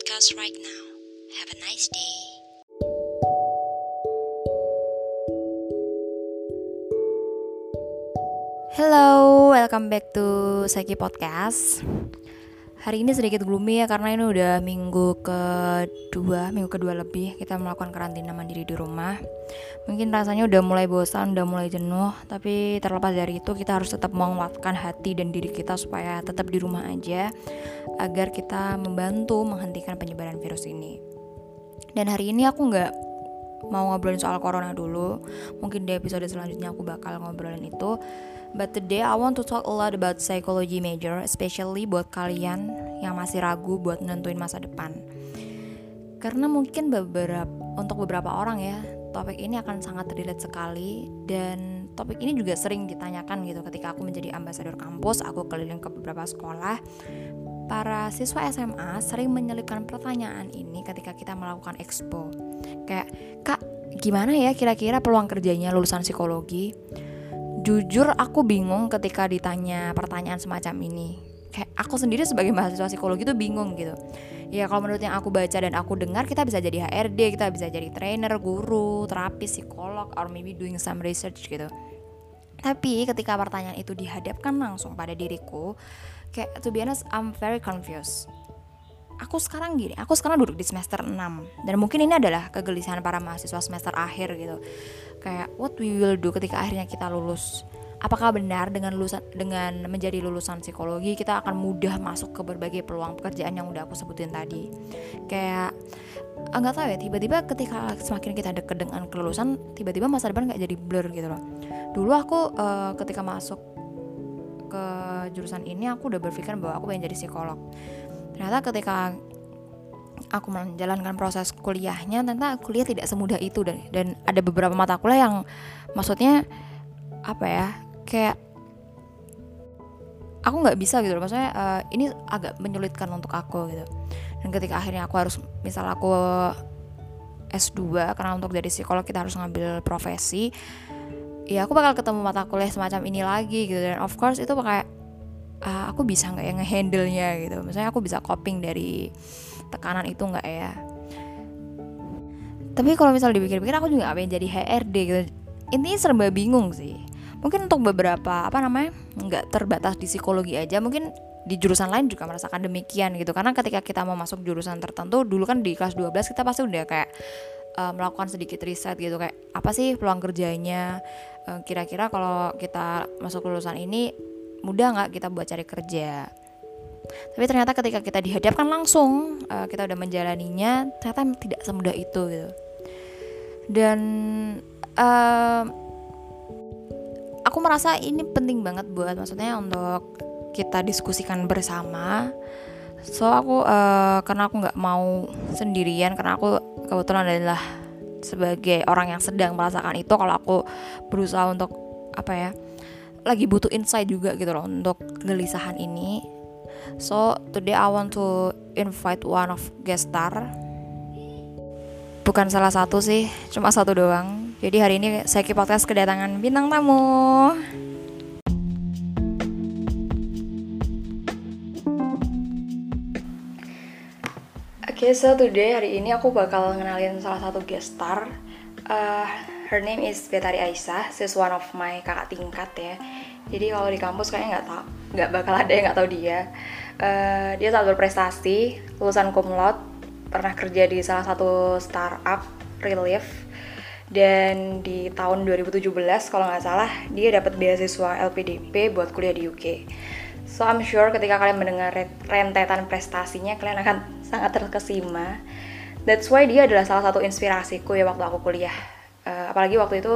podcast right now. Have a nice day. Hello, welcome back to Seki Podcast. Hari ini sedikit gloomy ya karena ini udah minggu kedua, minggu kedua lebih kita melakukan karantina mandiri di rumah. Mungkin rasanya udah mulai bosan, udah mulai jenuh, tapi terlepas dari itu kita harus tetap menguatkan hati dan diri kita supaya tetap di rumah aja agar kita membantu menghentikan penyebaran virus ini. Dan hari ini aku nggak mau ngobrolin soal corona dulu. Mungkin di episode selanjutnya aku bakal ngobrolin itu. But today I want to talk a lot about psychology major, especially buat kalian yang masih ragu buat nentuin masa depan. Karena mungkin beberapa untuk beberapa orang ya, topik ini akan sangat relate sekali dan topik ini juga sering ditanyakan gitu ketika aku menjadi ambasador kampus, aku keliling ke beberapa sekolah. Para siswa SMA sering menyelipkan pertanyaan ini ketika kita melakukan expo. Kayak, "Kak, gimana ya kira-kira peluang kerjanya lulusan psikologi?" Jujur aku bingung ketika ditanya pertanyaan semacam ini. Kayak aku sendiri sebagai mahasiswa psikologi tuh bingung gitu. Ya kalau menurut yang aku baca dan aku dengar kita bisa jadi HRD kita bisa jadi trainer guru terapis psikolog or maybe doing some research gitu. Tapi ketika pertanyaan itu dihadapkan langsung pada diriku kayak to be honest I'm very confused aku sekarang gini, aku sekarang duduk di semester 6 dan mungkin ini adalah kegelisahan para mahasiswa semester akhir gitu. Kayak what we will do ketika akhirnya kita lulus. Apakah benar dengan lulusan dengan menjadi lulusan psikologi kita akan mudah masuk ke berbagai peluang pekerjaan yang udah aku sebutin tadi? Kayak ah, tahu ya tiba-tiba ketika semakin kita deket dengan kelulusan tiba-tiba masa depan nggak jadi blur gitu loh. Dulu aku uh, ketika masuk ke jurusan ini aku udah berpikir bahwa aku pengen jadi psikolog ternyata ketika aku menjalankan proses kuliahnya ternyata kuliah tidak semudah itu. Dan dan ada beberapa mata kuliah yang maksudnya apa ya kayak aku nggak bisa gitu loh. Maksudnya uh, ini agak menyulitkan untuk aku gitu. Dan ketika akhirnya aku harus misal aku S2 karena untuk jadi psikolog kita harus ngambil profesi ya aku bakal ketemu mata kuliah semacam ini lagi gitu. Dan of course itu kayak uh, aku bisa nggak ya ngehandle nya gitu. Misalnya aku bisa coping dari tekanan itu nggak ya? Tapi kalau misal dipikir-pikir aku juga pengen jadi HRD gitu. Intinya serba bingung sih. Mungkin untuk beberapa apa namanya nggak terbatas di psikologi aja mungkin di jurusan lain juga merasakan demikian gitu. Karena ketika kita mau masuk jurusan tertentu dulu kan di kelas 12 kita pasti udah kayak uh, melakukan sedikit riset gitu. Kayak apa sih peluang kerjanya? Uh, kira-kira kalau kita masuk lulusan ini mudah nggak kita buat cari kerja? Tapi ternyata ketika kita dihadapkan langsung uh, kita udah menjalaninya ternyata tidak semudah itu gitu. Dan uh, aku merasa ini penting banget buat maksudnya untuk kita diskusikan bersama. So aku uh, karena aku nggak mau sendirian karena aku kebetulan adalah sebagai orang yang sedang merasakan itu kalau aku berusaha untuk apa ya lagi butuh insight juga gitu loh untuk kegelisahan ini. So today I want to invite one of guest star. Bukan salah satu sih cuma satu doang. Jadi hari ini saya podcast kedatangan bintang tamu. Oke, okay, so today hari ini aku bakal ngenalin salah satu guest star. Uh, her name is Betari Aisyah she's one of my kakak tingkat ya. Jadi kalau di kampus kayaknya nggak tau nggak bakal ada yang nggak tahu dia. Uh, dia sangat berprestasi lulusan cum laude pernah kerja di salah satu startup Relief. Dan di tahun 2017 kalau nggak salah dia dapat beasiswa LPDP buat kuliah di UK so I'm sure ketika kalian mendengar rentetan prestasinya kalian akan sangat terkesima. That's why dia adalah salah satu inspirasiku ya waktu aku kuliah uh, apalagi waktu itu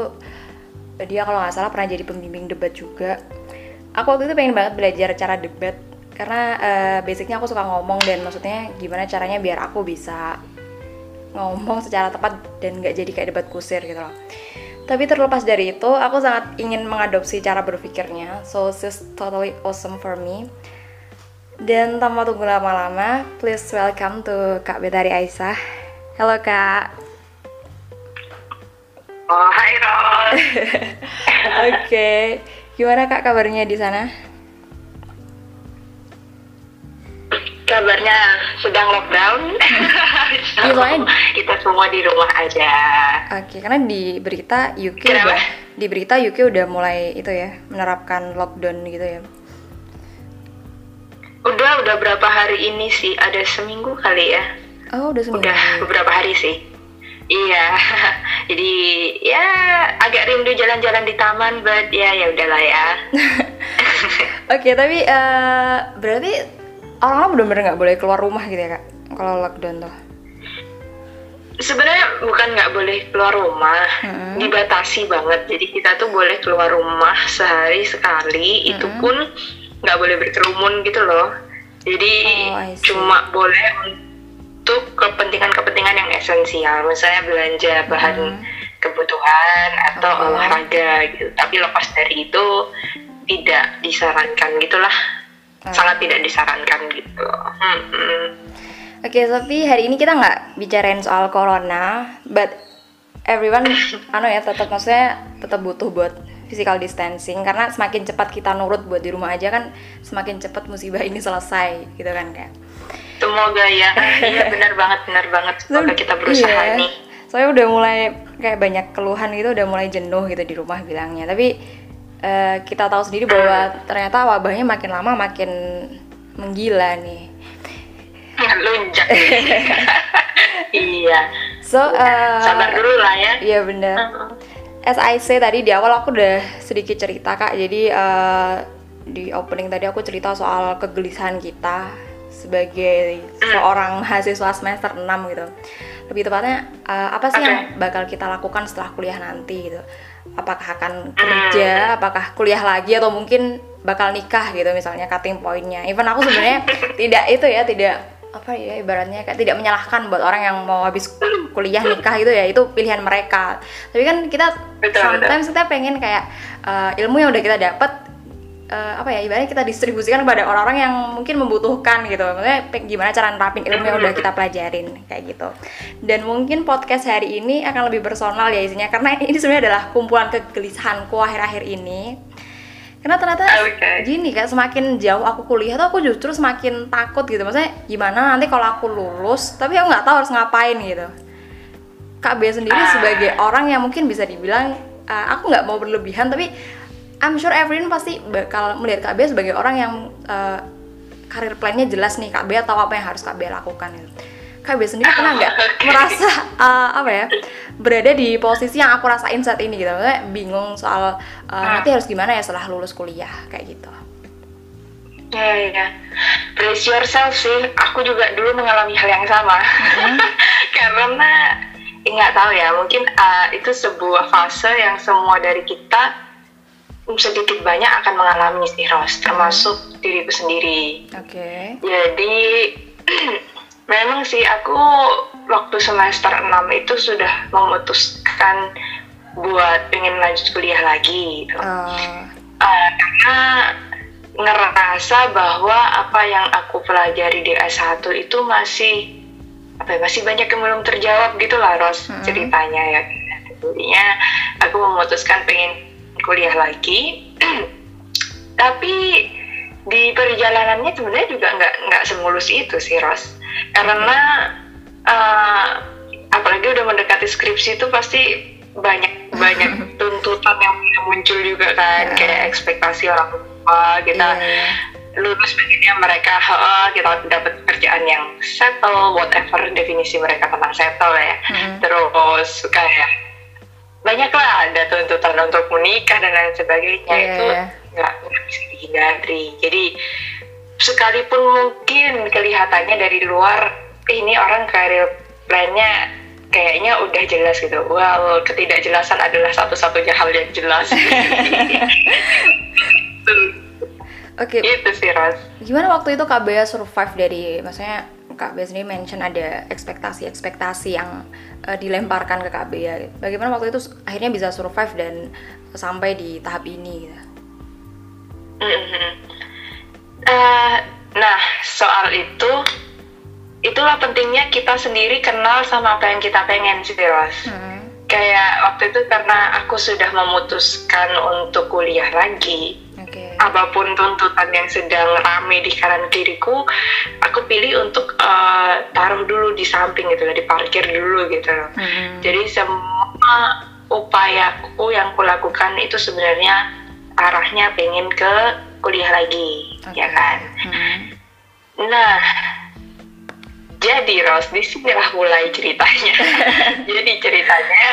dia kalau nggak salah pernah jadi pembimbing debat juga. Aku waktu itu pengen banget belajar cara debat karena uh, basicnya aku suka ngomong dan maksudnya gimana caranya biar aku bisa ngomong secara tepat dan nggak jadi kayak debat kusir gitu loh. Tapi terlepas dari itu aku sangat ingin mengadopsi cara berpikirnya. So this totally awesome for me. Dan tanpa tunggu lama-lama please welcome to Kak Betari Aisyah. Halo Kak Oh, hai Ron. Oke, okay. gimana kak kabarnya di sana? kabarnya sedang lockdown. Soalnya- kita semua di rumah aja. Oke, karena di berita UK Kenapa? udah di berita UK udah mulai itu ya menerapkan lockdown gitu ya. Udah udah berapa hari ini sih? Ada seminggu kali ya. Oh, udah seminggu. Udah beberapa hari sih. Iya. Jadi ya agak rindu jalan-jalan di taman, but ya ya udahlah ya. Oke, tapi eh, berarti orang-orang benar-benar nggak boleh keluar rumah gitu ya kak? Kalau lockdown tuh. Sebenarnya bukan nggak boleh keluar rumah, Mm-mm. dibatasi banget. Jadi kita tuh boleh keluar rumah sehari sekali, itu pun nggak boleh berkerumun gitu loh. Jadi Oh, cuma boleh untuk kepentingan-kepentingan yang esensial, misalnya belanja bahan kebutuhan atau Oke. olahraga gitu. Tapi lepas dari itu tidak disarankan gitulah, Ah. sangat tidak disarankan gitu. Mm-mm. Oke, tapi hari ini kita nggak bicarain soal corona, but everyone, anu ya, tetap maksudnya tetap butuh buat physical distancing karena semakin cepat kita nurut buat di rumah aja kan semakin cepat musibah ini selesai gitu kan kayak. Semoga ya, iya benar banget, benar banget. Semoga kita berusaha Iya. nih. Soalnya udah mulai kayak banyak keluhan gitu, udah mulai jenuh gitu di rumah bilangnya. Tapi eh, kita tahu sendiri bahwa ternyata wabahnya makin lama makin menggila nih. Lunjak. iya. So, eh, Sabar dulu lah ya. Iya bener. As I say tadi di awal aku udah sedikit cerita kak. Jadi eh, di opening tadi aku cerita soal kegelisahan kita sebagai seorang mahasiswa semester 6 gitu. Lebih tepatnya eh, apa sih Oke. yang bakal kita lakukan setelah kuliah nanti gitu? Apakah akan kerja, apakah kuliah lagi atau mungkin bakal nikah gitu misalnya cutting pointnya. Even aku sebenarnya tidak itu ya tidak apa ya ibaratnya kayak tidak menyalahkan buat orang yang mau habis kuliah nikah gitu ya itu pilihan mereka tapi kan kita Betul, sometimes kita pengen kayak eh, ilmu yang udah kita dapat eh, apa ya ibaratnya kita distribusikan kepada orang-orang yang mungkin membutuhkan gitu. Maksudnya gimana cara nerapin ilmu yang udah kita pelajarin kayak gitu. Dan mungkin podcast hari ini akan lebih personal ya isinya karena ini sebenarnya adalah kumpulan kegelisahanku akhir-akhir ini. Karena ternyata Oke. gini kan semakin jauh aku kuliah tuh aku justru semakin takut gitu. Maksudnya gimana nanti kalau aku lulus tapi aku nggak tahu harus ngapain gitu. Kak B sendiri Ah. sebagai orang yang mungkin bisa dibilang uh, aku nggak mau berlebihan tapi I'm sure everyone pasti bakal melihat Kak B sebagai orang yang uh, karir plannya jelas nih Kak B atau apa yang harus Kak B lakukan gitu. Kak B sendiri pernah nggak Oke. merasa uh, apa ya berada di posisi yang aku rasain saat ini gitu, Maksudnya bingung soal uh, nanti harus gimana ya setelah lulus kuliah kayak gitu. Ya, ya. Brace yourself sih. Aku juga dulu mengalami hal yang sama. Karena ya nggak tahu ya, mungkin uh, itu sebuah fase yang semua dari kita sedikit banyak akan mengalami sih, Ros, termasuk diriku sendiri. Oke. Jadi memang sih aku waktu semester 6 itu sudah memutuskan buat pengen lanjut kuliah lagi gitu. Uh, Eh, karena ngerasa bahwa apa yang aku pelajari di S1 itu masih apa ya, masih banyak yang belum terjawab gitu lah Ros Hmm. ceritanya ya jadinya aku memutuskan pengen kuliah lagi tapi di perjalanannya sebenarnya juga nggak nggak semulus itu sih Ros karena eh, apalagi udah mendekati skripsi itu pasti banyak banyak tuntutan yang muncul juga kan Ya. kayak ekspektasi orang tua kita iya. lulus pengennya mereka "Oh, kita dapat kerjaan yang settle whatever definisi mereka tentang settle ya Mm-mm. terus kayak banyak lah ada tuntutan untuk menikah dan lain sebagainya. Iya, itu iya. nggak bisa dihindari. Jadi sekalipun mungkin kelihatannya dari luar "Eh, ini orang karir plannya kayaknya udah jelas gitu. Well ketidakjelasan adalah satu-satunya hal yang jelas. Oke. itu sih Ros Gimana waktu itu Kak Bea survive dari, maksudnya Kak Bea sendiri mention ada ekspektasi-ekspektasi yang eh, dilemparkan ke Kak Bea. Bagaimana waktu itu akhirnya bisa survive dan sampai di tahap ini? Gitu? Mhm. Eh, nah, soal itu, itulah pentingnya kita sendiri kenal sama apa yang kita pengen sih, Ros. Hmm. Kayak waktu itu karena aku sudah memutuskan untuk kuliah lagi, Oke. apa pun tuntutan yang sedang rame di kanan kiriku aku pilih untuk uh, taruh dulu di samping gitu lah diparkir dulu gitu loh Mm-mm. jadi semua upayaku yang kulakukan itu sebenarnya arahnya pengen ke kuliah lagi Oke. ya kan Mm-mm. Nah, jadi Ros, di sinilah mulai ceritanya. jadi ceritanya,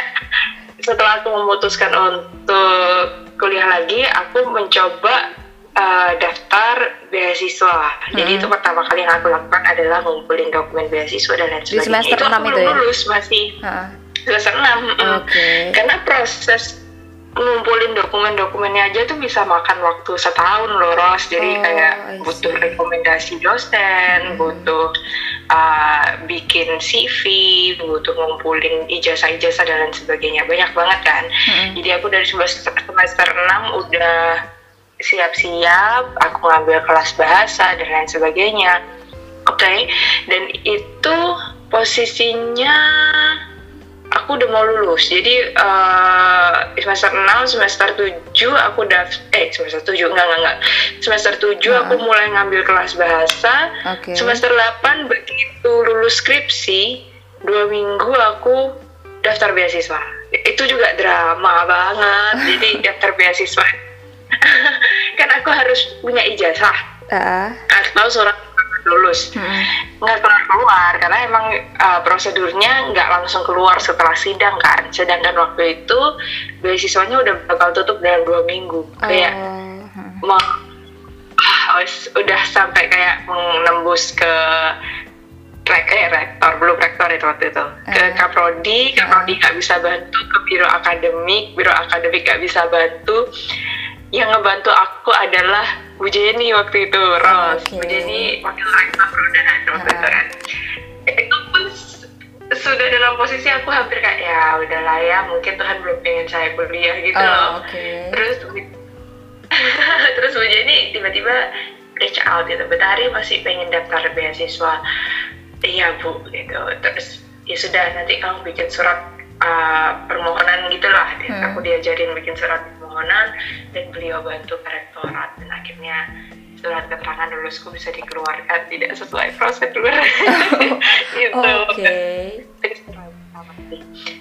setelah aku memutuskan untuk kuliah lagi, aku mencoba uh, daftar beasiswa. Jadi Hmm. itu pertama kali yang aku lakukan adalah ngumpulin dokumen beasiswa dan lain Di sebagainya. semester itu aku enam belum itu ya? lulus masih Ha-ha. semester 6. mm. Oke. Karena proses ngumpulin dokumen-dokumennya aja tuh bisa makan waktu setahun loh Ros. Jadi Oh, kayak butuh rekomendasi dosen butuh uh, bikin CV butuh ngumpulin ijazah-ijazah dan lain sebagainya. Banyak banget kan? Mm-mm. jadi aku dari semester, semester 6 udah siap-siap aku ngambil kelas bahasa dan lain sebagainya. Oke? Dan itu posisinya aku udah mau lulus. Jadi eh, semester 6 semester 7 aku udah eh semester 7 enggak enggak enggak. Semester 7 aku Heeh. mulai ngambil kelas bahasa. Oke. semester 8 begitu lulus skripsi. Dua minggu aku daftar beasiswa. Itu juga drama banget. Jadi daftar beasiswa. Kan aku harus punya ijazah. Ah. atau surat lulus Mm-mm. nggak keluar keluar karena emang uh, prosedurnya nggak langsung keluar setelah sidang kan sedangkan waktu itu beasiswanya udah bakal tutup dalam dua minggu kayak Oh. Hmm. mau ah, udah sampai kayak menembus ke rek eh, rektor belum rektor itu waktu itu ke Eh. kaprodi kaprodi nggak bisa bantu ke biro akademik biro akademik nggak bisa bantu yang ngebantu aku adalah Bu Jenny waktu itu Ros Oke. Bu Jenny wakil rektor dan waktu itu kan. Itu pun sudah dalam posisi aku hampir kayak ya udahlah ya mungkin Tuhan belum pengen saya kuliah gitu Oh, loh. oke. terus terus Bu Jenny tiba-tiba reach out gitu Betari masih pengen daftar beasiswa. Iya Bu gitu. Terus ya sudah nanti kamu bikin surat uh, permohonan gitulah Dan Hmm. aku diajarin bikin surat permohonan dan beliau bantu ke rektorat dan akhirnya surat keterangan lulusku bisa dikeluarkan tidak sesuai prosedur. Gitu. Oke.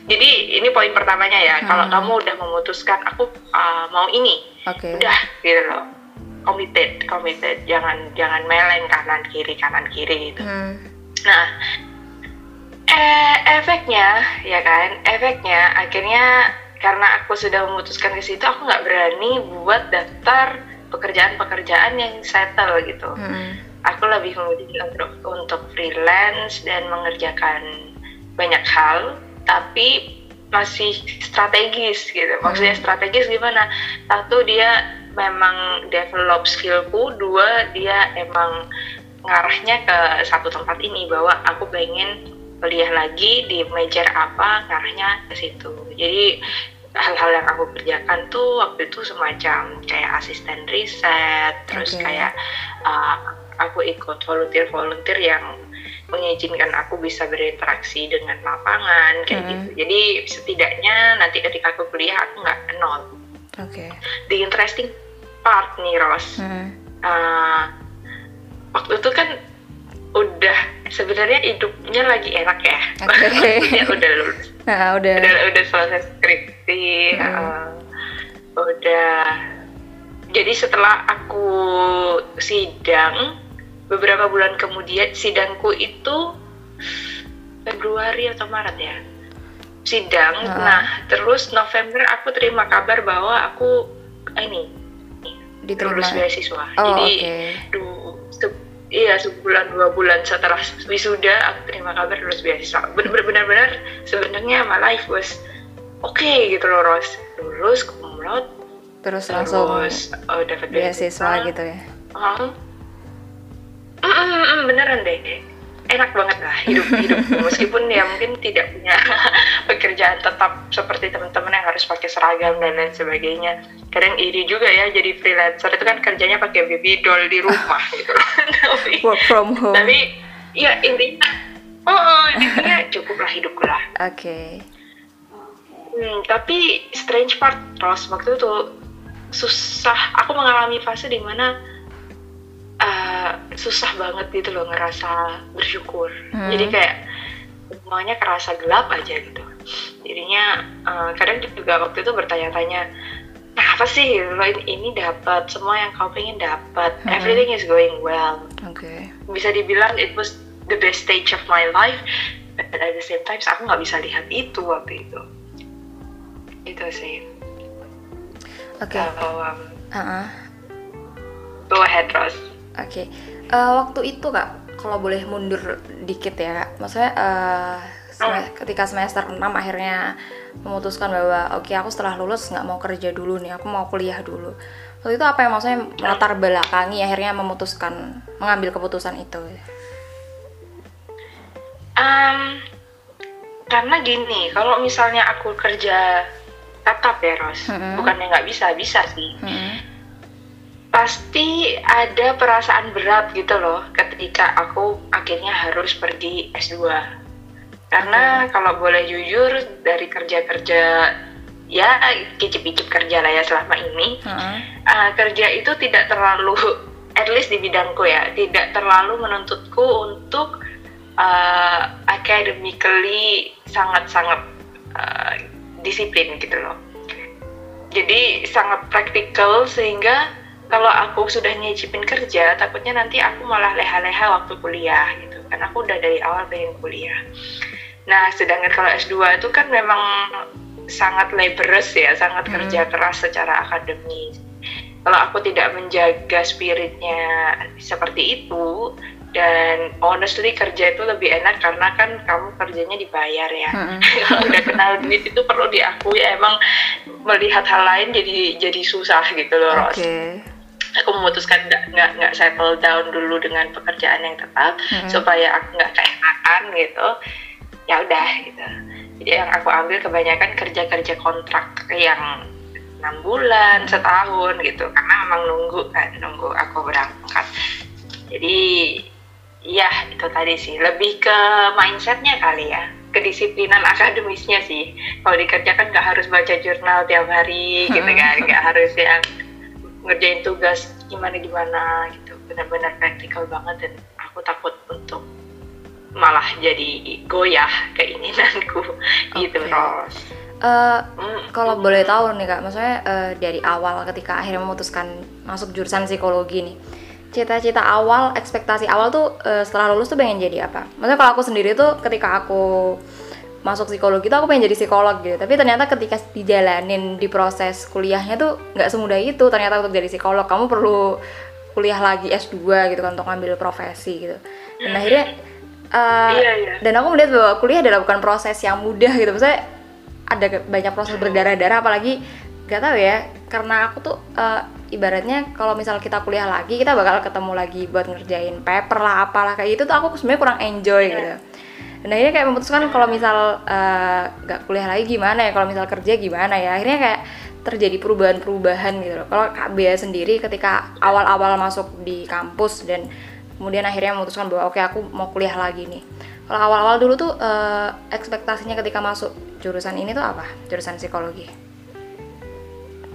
jadi ini poin pertamanya ya. Kalau Hmm. kamu udah memutuskan aku uh, mau ini. Oke. udah gitu loh. Committed committed. Jangan jangan meleng kanan kiri kanan kiri gitu. Hmm. nah eh, efeknya ya kan? Efeknya akhirnya karena aku sudah memutuskan ke situ aku nggak berani buat daftar pekerjaan-pekerjaan yang settle gitu Hmm. aku lebih memilih untuk untuk freelance dan mengerjakan banyak hal tapi masih strategis gitu maksudnya Hmm. strategis gimana satu dia memang develop skillku dua dia emang ngarahnya ke satu tempat ini bahwa aku pengen kuliah lagi di major apa ngarahnya ke situ jadi hal-hal yang aku kerjakan tuh waktu itu semacam kayak asisten riset terus Oke. kayak uh, aku ikut volunteer-volunteer yang mengizinkan aku bisa berinteraksi dengan lapangan kayak Hmm. gitu. Jadi setidaknya nanti ketika aku kuliah aku nggak nol. Oke. The interesting part nih Ros, Hmm. uh, waktu itu kan udah sebenarnya hidupnya lagi enak ya. Maksudnya udah lulus, Nah, udah. udah udah selesai skripsi, Hmm. uh, udah. Jadi setelah aku sidang beberapa bulan kemudian sidangku itu Februari atau Maret ya sidang. Ah. Nah terus November aku terima kabar bahwa aku ini Diterima. lulus beasiswa. Oh, Jadi oke. Iya sebulan dua bulan setelah wisuda aku terima kabar lulus beasiswa. Bener- Benar-benar sebenarnya my life was oke gitu loh Ros. Lulus cum laude, Terus langsung terus oh, dapat beasiswa gitu ya. Ah. Mm, mm, mm, beneran deh enak banget lah hidup hidup. Meskipun ya mungkin tidak punya pekerjaan tetap seperti teman-teman yang harus pakai seragam dan lain sebagainya. Kadang iri juga ya jadi freelancer itu kan kerjanya pakai baby doll di rumah gitu loh tapi Work from home. tapi ya intinya oh, oh intinya cukup lah hidupku lah Oke. Hmm, tapi strange part Ros waktu itu susah. Aku mengalami fase di mana uh, susah banget gitu loh ngerasa bersyukur Hmm. jadi kayak semuanya kerasa gelap aja gitu jadinya uh, kadang juga waktu itu bertanya-tanya apa sih lo ini, ini dapat semua yang kau pengen dapat Hmm. everything is going well Oke. bisa dibilang it was the best stage of my life but at the same time aku nggak bisa lihat itu waktu itu itu sih Oke. Kalau, um, Ah-ah. go ahead Ros Oke, Eh, waktu itu kak, kalau boleh mundur dikit ya kak, maksudnya eh, sem- ketika semester 6 akhirnya memutuskan bahwa oke aku setelah lulus nggak mau kerja dulu nih, aku mau kuliah dulu. Waktu itu apa yang maksudnya melatar belakangi akhirnya memutuskan mengambil keputusan itu? Um, karena gini, kalau misalnya aku kerja tetap ya Ros, Mm-mm. bukannya nggak bisa, bisa sih. Mm-mm. Pasti ada perasaan berat gitu loh ketika aku akhirnya harus pergi S2. Karena kalau boleh jujur dari kerja-kerja ya kicip-kicip kerja lah ya selama ini, Mm-mm. uh, kerja itu tidak terlalu, at least di bidangku ya, tidak terlalu menuntutku untuk uh, academically sangat-sangat uh, disiplin gitu loh. Jadi sangat praktikal sehingga kalau aku sudah nyicipin kerja, takutnya nanti aku malah leha-leha waktu kuliah gitu. Karena aku udah dari awal pengen kuliah. Nah, sedangkan kalau S2 itu kan memang sangat laborious ya, sangat Hmm. kerja keras secara akademis. Kalau aku tidak menjaga spiritnya seperti itu, dan honestly kerja itu lebih enak karena kan kamu kerjanya dibayar ya. Mm-mm. Kalau udah kenal duit itu perlu diakui emang melihat hal lain jadi jadi susah gitu loh Ros Oke. Aku memutuskan nggak nggak nggak settle down dulu dengan pekerjaan yang tetap Mm-mm. supaya aku nggak keenakan gitu ya udah gitu. Jadi yang aku ambil kebanyakan kerja kerja kontrak yang enam bulan setahun gitu. Karena memang nunggu kan nunggu aku berangkat. Jadi ya itu tadi sih. Lebih ke mindsetnya kali ya. Kedisiplinan akademisnya sih. Kalau dikerjakan nggak harus baca jurnal tiap hari gitu kan. Nggak harus yang ngerjain tugas gimana gimana gitu benar-benar praktikal banget dan aku takut untuk malah jadi goyah keinginanku gitu Oke. Ros Eh, Hmm, kalau boleh tahu nih kak, maksudnya eh, dari awal ketika akhirnya memutuskan masuk jurusan psikologi nih, cita-cita awal, ekspektasi awal tuh eh, setelah lulus tuh pengen jadi apa? Maksudnya kalau aku sendiri tuh ketika aku masuk psikologi tuh aku pengen jadi psikolog gitu, tapi ternyata ketika dijalanin di proses kuliahnya tuh nggak semudah itu ternyata untuk jadi psikolog kamu perlu kuliah lagi S2 gitu kan untuk ngambil profesi gitu. Dan akhirnya eh, Iya, iya. dan aku melihat bahwa kuliah adalah bukan proses yang mudah gitu maksudnya ada banyak proses berdarah-darah apalagi gak tahu ya karena aku tuh eh, ibaratnya kalau misal kita kuliah lagi kita bakal ketemu lagi buat ngerjain paper lah apalah kayak gitu tuh aku sebenarnya kurang enjoy Iya. gitu dan akhirnya kayak memutuskan kalau misal eh, gak kuliah lagi gimana ya kalau misal kerja gimana ya. Akhirnya kayak terjadi perubahan-perubahan gitu loh. Kalau Kak Bea sendiri ketika awal-awal masuk di kampus dan kemudian akhirnya memutuskan bahwa oke aku mau kuliah lagi nih. Kalau awal-awal dulu tuh eh, ekspektasinya ketika masuk jurusan ini tuh apa? Jurusan psikologi.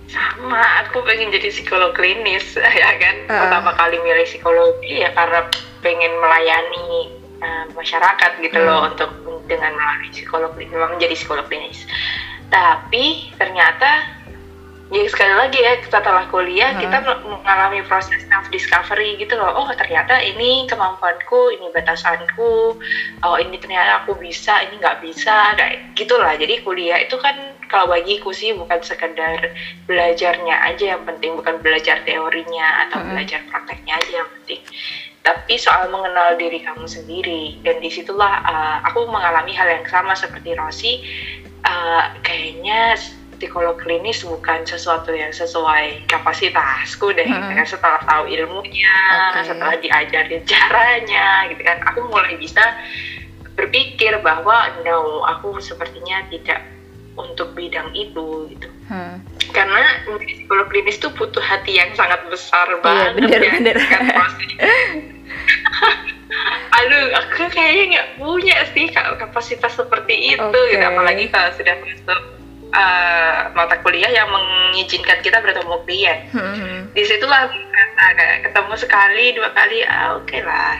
Sama aku pengen jadi psikolog klinis ya kan? Uh. pertama kali milih psikologi ya karena pengen melayani uh, masyarakat gitu loh untuk dengan melalui psikolog klinis memang menjadi psikolog klinis. Tapi ternyata ya sekali lagi ya setelah kuliah Hmm. kita mengalami proses self discovery gitu loh. Oh ternyata ini kemampuanku ini batasanku. Oh ini ternyata aku bisa ini nggak bisa kayak gitulah. Jadi kuliah itu kan kalau bagiku sih bukan sekedar belajarnya aja yang penting bukan belajar teorinya atau Mm-mm. belajar prakteknya aja yang penting tapi soal mengenal diri kamu sendiri dan di situlah uh, aku mengalami hal yang sama seperti Rosi uh, kayaknya psikolog klinis bukan sesuatu yang sesuai kapasitasku deh Mm-mm. Karena setelah tahu ilmunya Oke. setelah diajarin caranya gitu kan aku mulai bisa berpikir bahwa no aku sepertinya tidak untuk bidang itu gitu Hmm. karena psikolog klinis tuh butuh hati yang sangat besar Iya, banget bener, ya, bener. kan? Aduh, aku kayaknya nggak punya sih ka- kapasitas seperti itu, Oke. gitu. apalagi kalau sudah masuk uh, mata kuliah yang mengizinkan kita bertemu klien. Hmm. Di situlah ketemu sekali dua kali, ah, oke lah.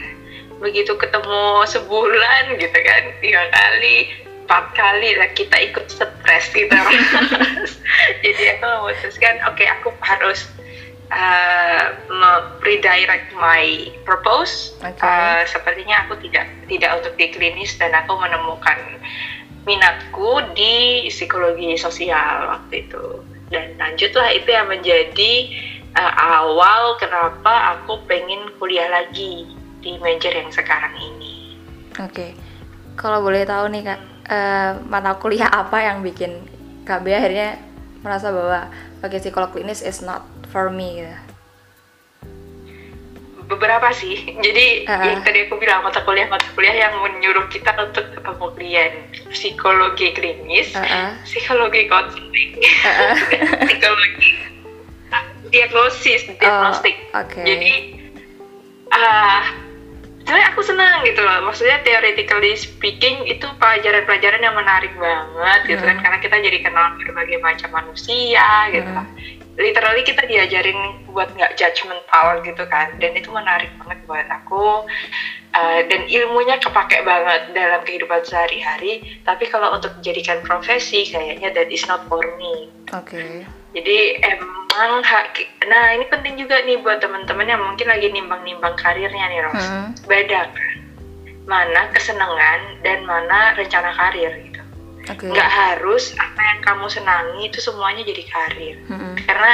Begitu ketemu sebulan gitu kan, tiga kali, empat kali lah kita ikut stres gitu. Jadi aku memutuskan, oke aku harus uh, redirect my purpose. Oke. Uh, sepertinya aku tidak tidak untuk di klinis dan aku menemukan minatku di psikologi sosial waktu itu. Dan lanjutlah itu yang menjadi uh, awal kenapa aku pengen kuliah lagi di major yang sekarang ini. Oke. Kalau boleh tahu nih Kak, eh, mata kuliah apa yang bikin Bea akhirnya merasa bahwa oke psikolog klinis is not for me gitu. beberapa sih. Jadi Uh-uh. yang tadi aku bilang mata kuliah mata kuliah yang menyuruh kita untuk ketemu klien psikologi klinis, Uh-uh. psikologi konseling, Uh-uh. psikologi diagnosis, diagnostik. Oh, oke. Jadi ah sebenarnya aku senang gitu loh. Maksudnya theoretically speaking itu pelajaran-pelajaran yang menarik banget gitu kan Hmm. karena kita jadi kenal berbagai macam manusia gitu Hmm. lah. Literally kita diajarin buat nggak judgmental gitu kan. Dan itu menarik banget buat aku. Uh, dan ilmunya kepake banget dalam kehidupan sehari-hari. Tapi kalau untuk dijadikan profesi kayaknya that is not for me. Oke. jadi emang hak nah ini penting juga nih buat teman-teman yang mungkin lagi nimbang-nimbang karirnya nih Ros. Hmm. bedakan mana kesenangan dan mana rencana karir gitu Oke. nggak harus apa yang kamu senangi itu semuanya jadi karir Hmm. karena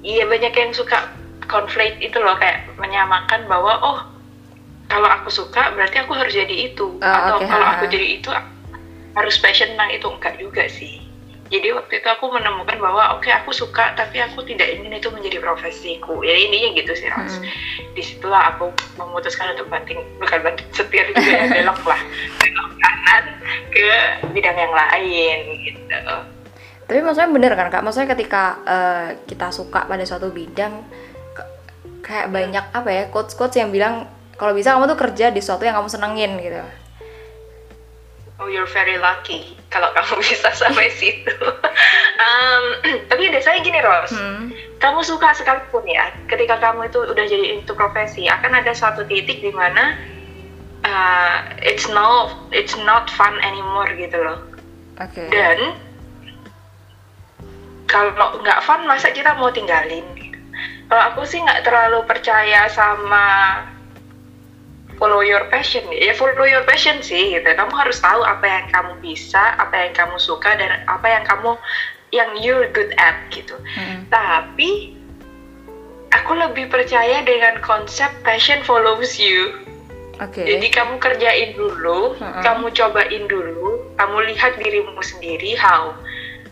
iya banyak yang suka konflik itu loh kayak menyamakan bahwa oh kalau aku suka berarti aku harus jadi itu Oh, atau oke, kalau ha. aku jadi itu harus passion tentang itu enggak juga sih jadi waktu itu aku menemukan bahwa oke aku suka tapi aku tidak ingin itu menjadi profesiku ya intinya gitu sih Ros Hmm. di situlah aku memutuskan untuk banting bukan banting setir juga ya belok lah belok kanan ke bidang yang lain gitu Tapi maksudnya bener kan kak? Maksudnya ketika eh, kita suka pada suatu bidang, kayak banyak apa ya quotes-quotes yang bilang kalau bisa kamu tuh kerja di sesuatu yang kamu senengin gitu. Oh, you're very lucky kalau kamu bisa sampai situ. Em, tapi biasanya gini, Ros. Hmm. Kamu suka sekalipun ya, ketika kamu itu udah jadi itu profesi, akan ada suatu titik di mana uh, it's no, it's not fun anymore gitu loh. Oke. Dan kalau nggak fun, masa kita mau tinggalin? Kalau aku sih nggak terlalu percaya sama follow your passion ya follow your passion sih gitu kamu harus tahu apa yang kamu bisa apa yang kamu suka dan apa yang kamu yang you're good at gitu Hmm. tapi aku lebih percaya dengan konsep passion follows you Oke. jadi kamu kerjain dulu Mm-mm. kamu cobain dulu kamu lihat dirimu sendiri how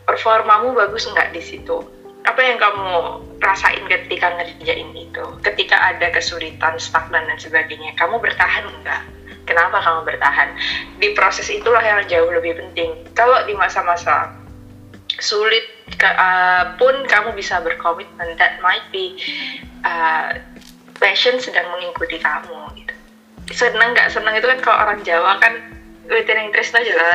performamu bagus nggak di situ? Apa yang kamu rasain ketika ngerjain itu? Ketika ada kesulitan stagnan dan sebagainya kamu bertahan enggak kenapa kamu bertahan? Di proses itulah yang jauh lebih penting. Kalau di masa-masa sulit ke- uh, pun kamu bisa berkomitmen that might be uh, passion sedang mengikuti kamu gitu senang nggak senang itu kan kalau orang Jawa kan within interest aja lah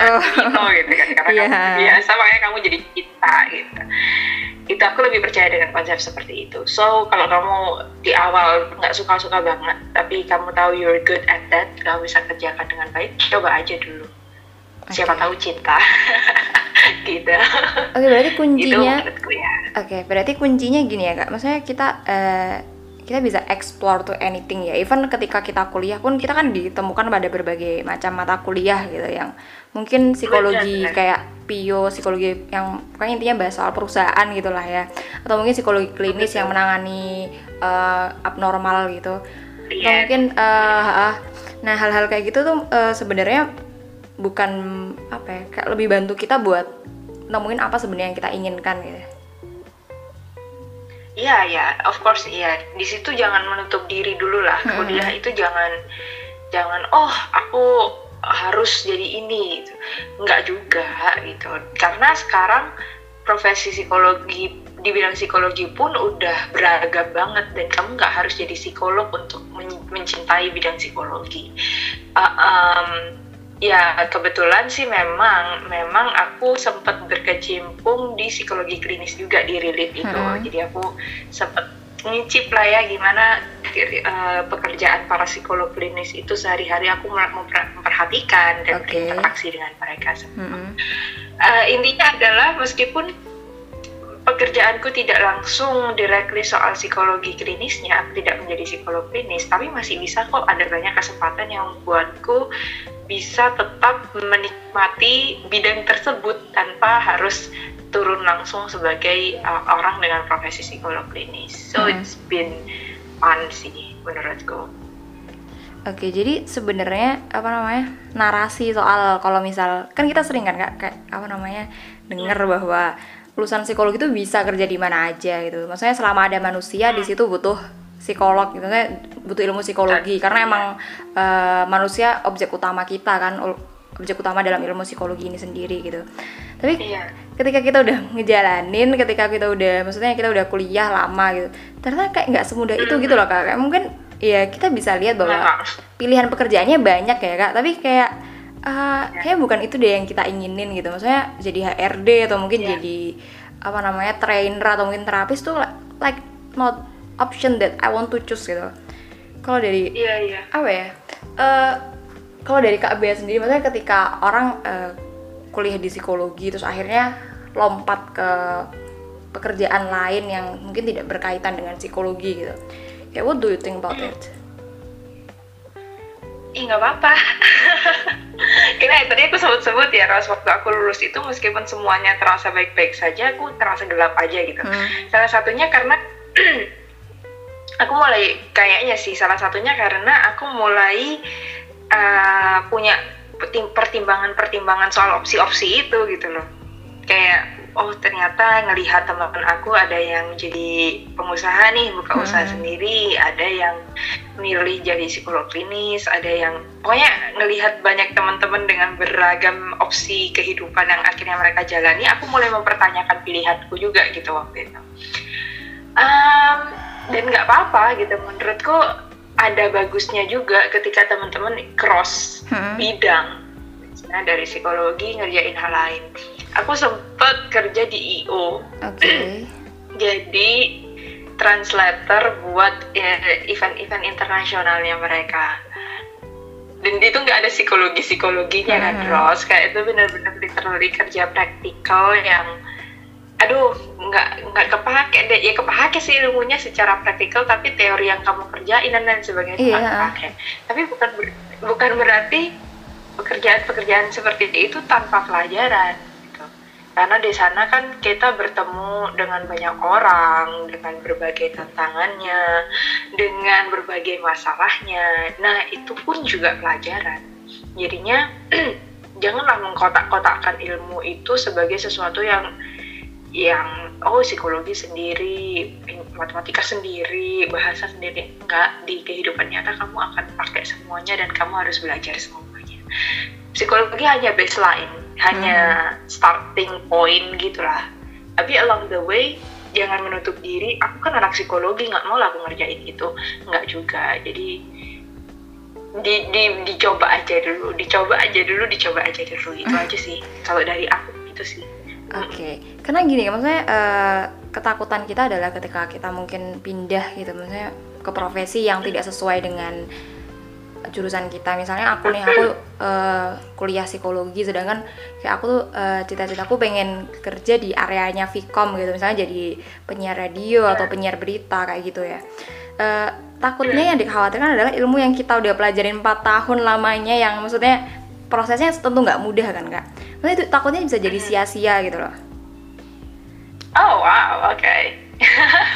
Oh. gitu, gitu kan karena Iya. kamu biasa makanya kamu jadi kita gitu itu aku lebih percaya dengan konsep seperti itu so kalau kamu di awal nggak suka-suka banget tapi kamu tahu you're good at that kamu bisa kerjakan dengan baik coba aja dulu siapa Oke. tahu cinta gitu Oke, berarti itu kuncinya ya Oke, berarti kuncinya gini ya kak. Maksudnya kita eh, kita bisa explore to anything ya. Even ketika kita kuliah pun kita kan ditemukan pada berbagai macam mata kuliah gitu yang mungkin psikologi kayak pio, psikologi yang pokoknya intinya bahas soal perusahaan gitulah ya. Atau mungkin psikologi klinis yang menangani eh, abnormal gitu. Atau Iya. mungkin eh, ah, nah hal-hal kayak gitu tuh eh, sebenarnya bukan apa ya, kayak lebih bantu kita buat nemuin apa sebenarnya yang kita inginkan gitu. Iya ya, of course iya. Di situ jangan menutup diri dulu lah. Mm-mm. Kuliah itu jangan jangan oh aku harus jadi ini gitu. Enggak juga gitu. Karena sekarang profesi psikologi di bidang psikologi pun udah beragam banget dan kamu nggak harus jadi psikolog untuk men- mencintai bidang psikologi. Uh, um, ya kebetulan sih memang memang aku sempat berkecimpung di psikologi klinis juga di Rilit itu Hmm. jadi aku sempat ngicip lah ya gimana eh, pekerjaan para psikolog klinis itu sehari-hari aku memperhatikan dan Oke. berinteraksi dengan mereka Mm-mm. Eh, intinya adalah meskipun pekerjaanku tidak langsung directly soal psikologi klinisnya, aku tidak menjadi psikolog klinis, tapi masih bisa kok ada banyak kesempatan yang membuatku bisa tetap menikmati bidang tersebut tanpa harus turun langsung sebagai uh, orang dengan profesi psikolog klinis. So Hmm. it's been fun sih menurutku. Oke, jadi sebenarnya apa namanya narasi soal kalau misal kan kita sering kan kak kayak apa namanya dengar bahwa lulusan psikologi itu bisa kerja di mana aja gitu. Maksudnya selama ada manusia di situ butuh psikolog gitu, maksudnya butuh ilmu psikologi karena emang eh, manusia objek utama kita kan objek utama dalam ilmu psikologi ini sendiri gitu. Tapi Iya. ketika kita udah ngejalanin, ketika kita udah maksudnya kita udah kuliah lama gitu, ternyata kayak nggak semudah itu gitu loh kak. Kayak mungkin ya kita bisa lihat bahwa Nah, pilihan pekerjaannya banyak ya kak tapi kayak uh, kayak bukan itu deh yang kita inginin gitu. Maksudnya jadi HRD atau mungkin Iya. jadi apa namanya trainer atau mungkin terapis tuh like, like not option that I want to choose gitu. Kalau dari Iya iya. apa ya? Eh, kalau dari Kak Bea sendiri maksudnya ketika orang eh, kuliah di psikologi terus akhirnya lompat ke pekerjaan lain yang mungkin tidak berkaitan dengan psikologi gitu. Kayak what do you think about it Ih nggak apa-apa. Karena tadi aku sebut-sebut ya, Ros, waktu aku lulus itu meskipun semuanya terasa baik-baik saja, aku terasa gelap aja gitu. Hmm. Salah satunya karena aku mulai kayaknya sih salah satunya karena aku mulai uh, punya pertim- pertimbangan-pertimbangan soal opsi-opsi itu gitu loh. Kayak oh ternyata ngelihat teman-teman aku ada yang jadi pengusaha nih buka usaha Hmm. sendiri, ada yang milih jadi psikolog klinis, ada yang pokoknya ngelihat banyak teman-teman dengan beragam opsi kehidupan yang akhirnya mereka jalani, aku mulai mempertanyakan pilihanku juga gitu waktu itu. Um, dan nggak apa-apa gitu menurutku ada bagusnya juga ketika teman-teman cross Hmm. bidang misalnya dari psikologi ngerjain hal lain aku sempat kerja di IO oke jadi translator buat eh, event-event internasionalnya mereka dan itu nggak ada psikologi psikologinya kan Hmm. Ros kayak itu benar-benar literally kerja praktikal yang aduh nggak nggak kepake deh ya kepake sih ilmunya secara praktikal tapi teori yang kamu kerjain dan lain sebagainya nggak Iya. kepake tapi bukan bukan berarti pekerjaan-pekerjaan seperti itu tanpa pelajaran. Karena di sana kan kita bertemu dengan banyak orang dengan berbagai tantangannya dengan berbagai masalahnya. Nah itu pun juga pelajaran. Jadinya janganlah mengkotak-kotakkan ilmu itu sebagai sesuatu yang yang oh psikologi sendiri, matematika sendiri, bahasa sendiri. Enggak di kehidupan nyata kamu akan pakai semuanya dan kamu harus belajar semuanya. Psikologi hanya baseline, hanya starting point gitulah. Tapi along the way jangan menutup diri. Aku kan anak psikologi nggak mau lah aku ngerjain itu, nggak juga. Jadi di, di, dicoba aja dulu, dicoba aja dulu, dicoba aja dulu itu aja sih. Kalau dari aku itu sih. Oke, karena gini, maksudnya eh, ketakutan kita adalah ketika kita mungkin pindah gitu, maksudnya ke profesi yang tidak sesuai dengan jurusan kita. Misalnya aku nih, aku eh, kuliah psikologi, sedangkan kayak aku tuh eh, cita-citaku pengen kerja di areanya Vkom gitu, misalnya jadi penyiar radio atau penyiar berita kayak gitu ya. Eh, takutnya yang dikhawatirkan adalah ilmu yang kita udah pelajarin 4 tahun lamanya yang maksudnya prosesnya tentu nggak mudah kan kak. Maksudnya itu takutnya bisa jadi sia-sia gitu loh. Oh wow, oke.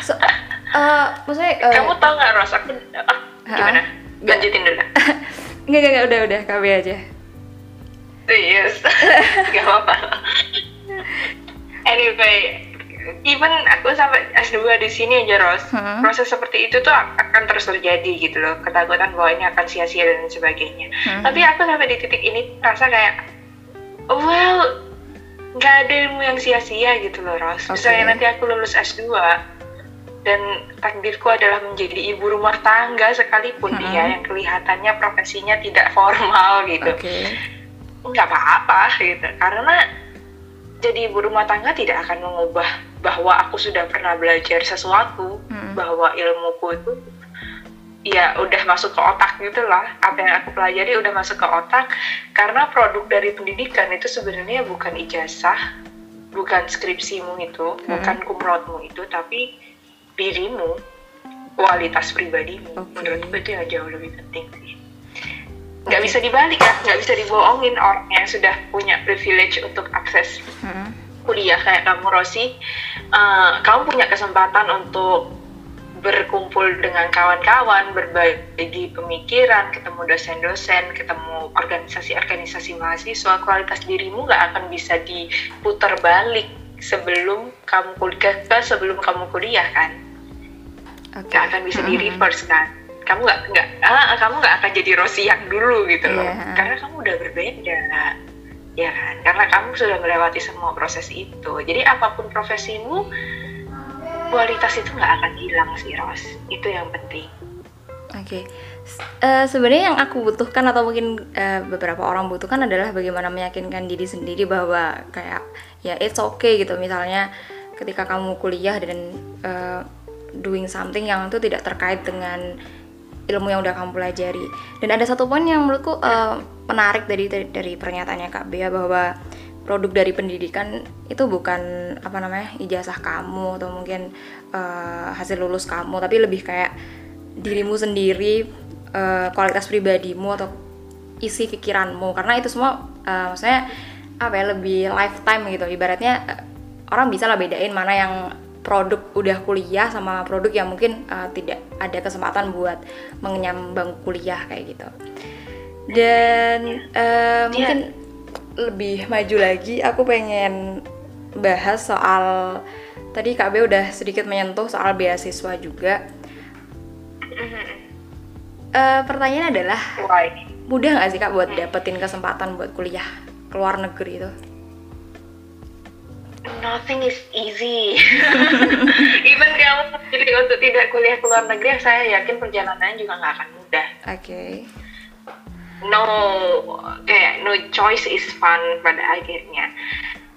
So, eh, maksudnya eh, Kamu tau nggak Ros? Aku ah, gimana? Lanjutin dulu. nggak nggak nggak, udah udah KB aja. Yes, gak apa-apa. Anyway, even aku sampai S2 di sini aja Ros, Hmm. proses seperti itu tuh akan terus terjadi gitu loh, ketakutan bahwa ini akan sia-sia dan sebagainya. Hmm. Tapi aku sampai di titik ini rasa kayak, well, nggak ada ilmu yang sia-sia gitu loh Ros. Oke. Misalnya nanti aku lulus S2 dan takdirku adalah menjadi ibu rumah tangga sekalipun Hmm. dia yang kelihatannya profesinya tidak formal gitu. Nggak apa-apa gitu. Karena jadi ibu rumah tangga tidak akan mengubah bahwa aku sudah pernah belajar sesuatu Mm-mm. bahwa ilmuku itu ya udah masuk ke otak gitu lah apa yang aku pelajari udah masuk ke otak. Karena produk dari pendidikan itu sebenarnya bukan ijazah bukan skripsimu itu bukan kumlotmu itu tapi dirimu kualitas pribadimu Oke. menurutku itu yang jauh lebih penting sih nggak bisa dibalik kan nggak bisa dibohongin orang yang sudah punya privilege untuk akses Mm-mm. kuliah kayak kamu Rosi, eh, kamu punya kesempatan untuk berkumpul dengan kawan-kawan, berbagi pemikiran, ketemu dosen-dosen, ketemu organisasi-organisasi mahasiswa, kualitas dirimu nggak akan bisa diputar balik sebelum kamu kuliah, sebelum kamu kuliah kan, Nggak akan bisa di reverse kan. Kamu nggak nggak ah, kamu nggak akan jadi Rosi yang dulu gitu loh, Iya. karena kamu udah berbeda ya kan? Karena kamu sudah melewati semua proses itu. Jadi apa pun profesimu kualitas itu nggak akan hilang sih Ros. Itu yang penting. Oke, S- eh, sebenarnya yang aku butuhkan atau mungkin eh, beberapa orang butuhkan adalah bagaimana meyakinkan diri sendiri bahwa kayak ya it's okay gitu. Misalnya ketika kamu kuliah dan eh, doing something yang itu tidak terkait dengan ilmu yang udah kamu pelajari. Dan ada satu poin yang menurutku eh, menarik dari dari, pernyataannya Kak Bea bahwa produk dari pendidikan itu bukan apa namanya ijazah kamu atau mungkin eh, hasil lulus kamu, tapi lebih kayak dirimu sendiri, eh, kualitas pribadimu atau isi pikiranmu. Karena itu semua eh, maksudnya apa ya lebih lifetime gitu. Ibaratnya eh, orang bisa lah bedain mana yang produk udah kuliah sama produk yang mungkin uh, tidak ada kesempatan buat mengenyam bangku kuliah kayak gitu. Dan uh, mungkin lebih maju lagi, aku pengen bahas soal tadi Kak B udah sedikit menyentuh soal beasiswa juga. Uh, pertanyaan adalah why mudah nggak sih Kak buat dapetin kesempatan buat kuliah ke luar negeri itu? Nothing is easy. Even kamu memilih untuk tidak kuliah ke luar negeri saya yakin perjalanannya juga nggak akan mudah. Oke. no kayak no choice is fun pada akhirnya.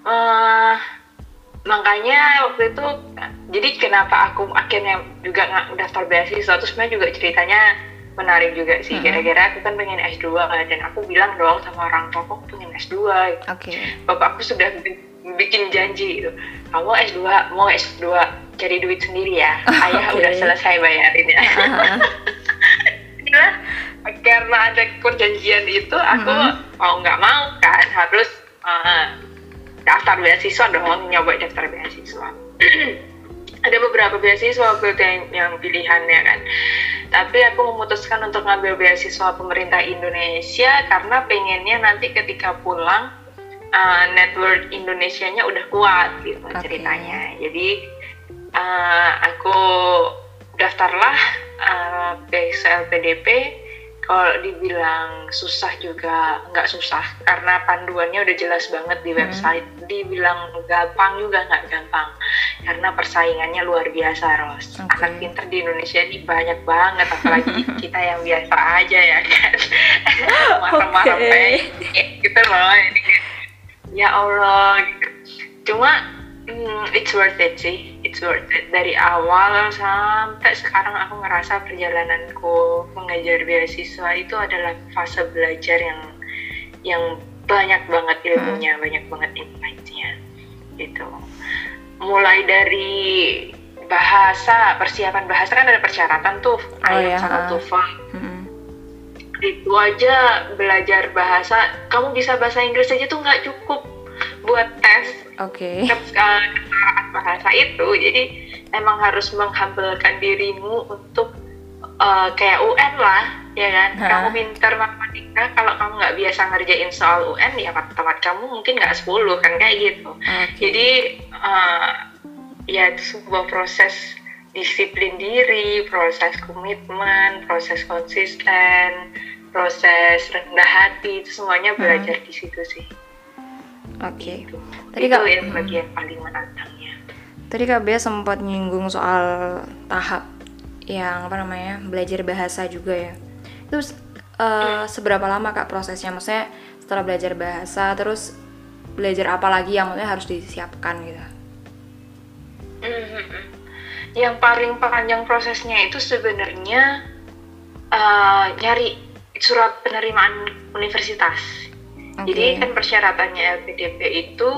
Eh, makanya waktu itu jadi kenapa aku akhirnya juga nggak daftar beasiswa terus sebenarnya juga ceritanya menarik juga sih. Gara-gara aku kan pengen S2 dan aku bilang dong sama orang tua aku pengen S2 Oke. bapakku sudah bi- bikin janji gitu. Kamu S2 mau S2 cari duit sendiri ya. Ayah Oke. udah selesai bayarin ya Nah, karena ada perjanjian itu aku Mhm. mau nggak mau kan harus eh, daftar beasiswa dong nyoba daftar beasiswa. Ada beberapa beasiswa waktu itu yang, yang pilihannya kan. Tapi aku memutuskan untuk ngambil beasiswa pemerintah Indonesia karena pengennya nanti ketika pulang uh, network Indonesianya udah kuat gitu Oke. ceritanya. Jadi uh, aku daftarlah uh, beasiswa LPDP kalau dibilang susah juga nggak susah. Karena panduannya udah jelas banget di Hmm. website. Dibilang gampang juga nggak gampang. Karena persaingannya luar biasa Ros. Oke. anak pinter di Indonesia ini banyak banget. Apalagi kita yang biasa aja ya kan? Marah-marah pendek gitu loh. Ini ya Allah gitu. cuma hmm, it's worth it sih it's worth it dari awal sampai sekarang aku ngerasa perjalananku mengajar beasiswa itu adalah fase belajar yang yang banyak banget ilmunya banyak banget insight-nya gitu mulai dari bahasa persiapan bahasa kan ada persyaratan tuh Oh, IELTS iya, sama. TOEFL Mm-mm. Itu aja belajar bahasa kamu bisa bahasa Inggris aja tuh nggak cukup buat tes Oke. kesetaraan bahasa itu jadi emang harus menghambelkan dirimu untuk eh, kayak UN lah ya kan Ha. kamu pintar matematika kalau kamu nggak biasa ngerjain soal UN ya matematika kamu mungkin nggak 10 kan kayak gitu Oke. jadi eh, ya itu sebuah proses disiplin diri, proses komitmen, proses konsisten, proses rendah hati itu semuanya belajar di situ sih. Oke. Itu, Tadi itu Kak- yang hmm. bagian paling menantangnya. Tadi Kak Bea sempat nyinggung soal tahap yang apa namanya belajar bahasa juga ya. Itu uh, seberapa lama Kak prosesnya? Maksudnya setelah belajar bahasa terus belajar apa lagi yang maksudnya harus disiapkan gitu Mhm. Yang paling panjang prosesnya itu sebenarnya uh, nyari surat penerimaan universitas. Jadi Oke. kan persyaratannya LPDP itu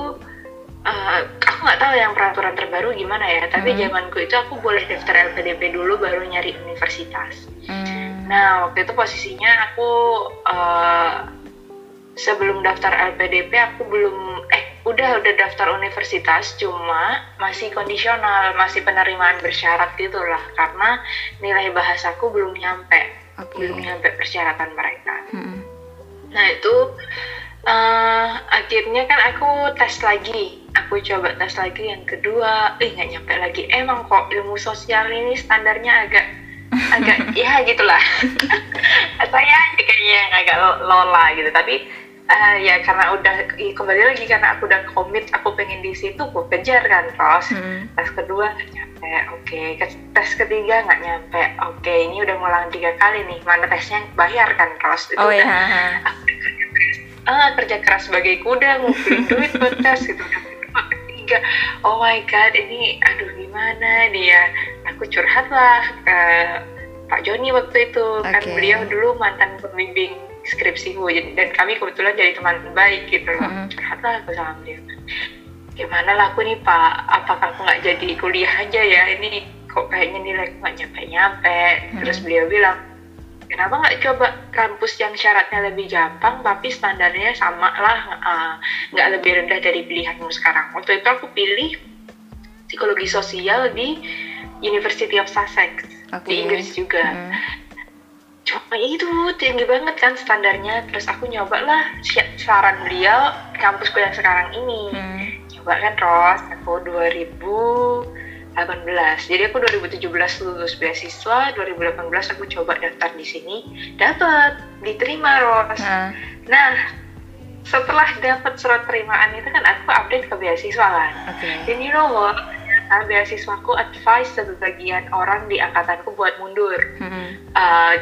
uh, aku nggak tahu yang peraturan terbaru gimana ya. Tapi Hmm. zamanku itu aku boleh daftar LPDP dulu baru nyari universitas. Hmm. Nah waktu itu posisinya aku uh, sebelum daftar LPDP aku belum eh udah udah daftar universitas cuma masih kondisional masih penerimaan bersyarat gitulah karena nilai bahasaku belum nyampe Oke. belum nyampe persyaratan mereka. Mm-mm. Nah itu eh, akhirnya kan aku tes lagi, aku coba tes lagi yang kedua, eh nggak nyampe lagi. Emang kok ilmu sosial ini standarnya agak agak ya gitulah. Saya kayaknya agak lo- lola gitu, tapi eh, ya karena udah i- kembali lagi karena aku udah komit, aku pengen di situ, aku kejar kan terus. Mm-mm. Tes kedua nyampe, oke. Ke- Tes ketiga nggak nyampe, oke. Ini udah ngulang tiga kali nih, mana tesnya bayar kan terus. Itu Oh udah ya. ah kerja keras sebagai kuda ngumpulin duit buat tes gitu ketiga oh my god ini aduh gimana dia aku curhat lah ke Pak Joni waktu itu kan Oke. beliau dulu mantan pembimbing skripsiku jadi- dan kami kebetulan jadi teman baik gitu loh Mm-mm. curhat lah aku sama beliau gimana lah aku nih Pak apakah aku nggak jadi kuliah aja ya ini kok kayaknya nilai nggak nyampe nyampe terus Mm. beliau bilang kenapa nggak coba kampus yang syaratnya lebih gampang tapi standarnya sama lah uh, nggak lebih rendah dari pilihanmu sekarang waktu itu aku pilih psikologi sosial di University of Sussex Oke. di Inggris juga Mm. Cuma ya itu tinggi banget kan standarnya. Terus aku nyoba lah saran beliau kampusku yang sekarang ini. Mm. coba kan Ros? Aku 2018 jadi aku 2017 lulus beasiswa 2018 aku coba daftar di sini. Dapat diterima Ros. Nah. nah setelah dapat surat terimaan itu kan aku update ke beasiswa kan. Oke. dan you know what? Ternyata beasiswaku advice sebagian orang di angkatanku buat mundur. Mm-mm. uh,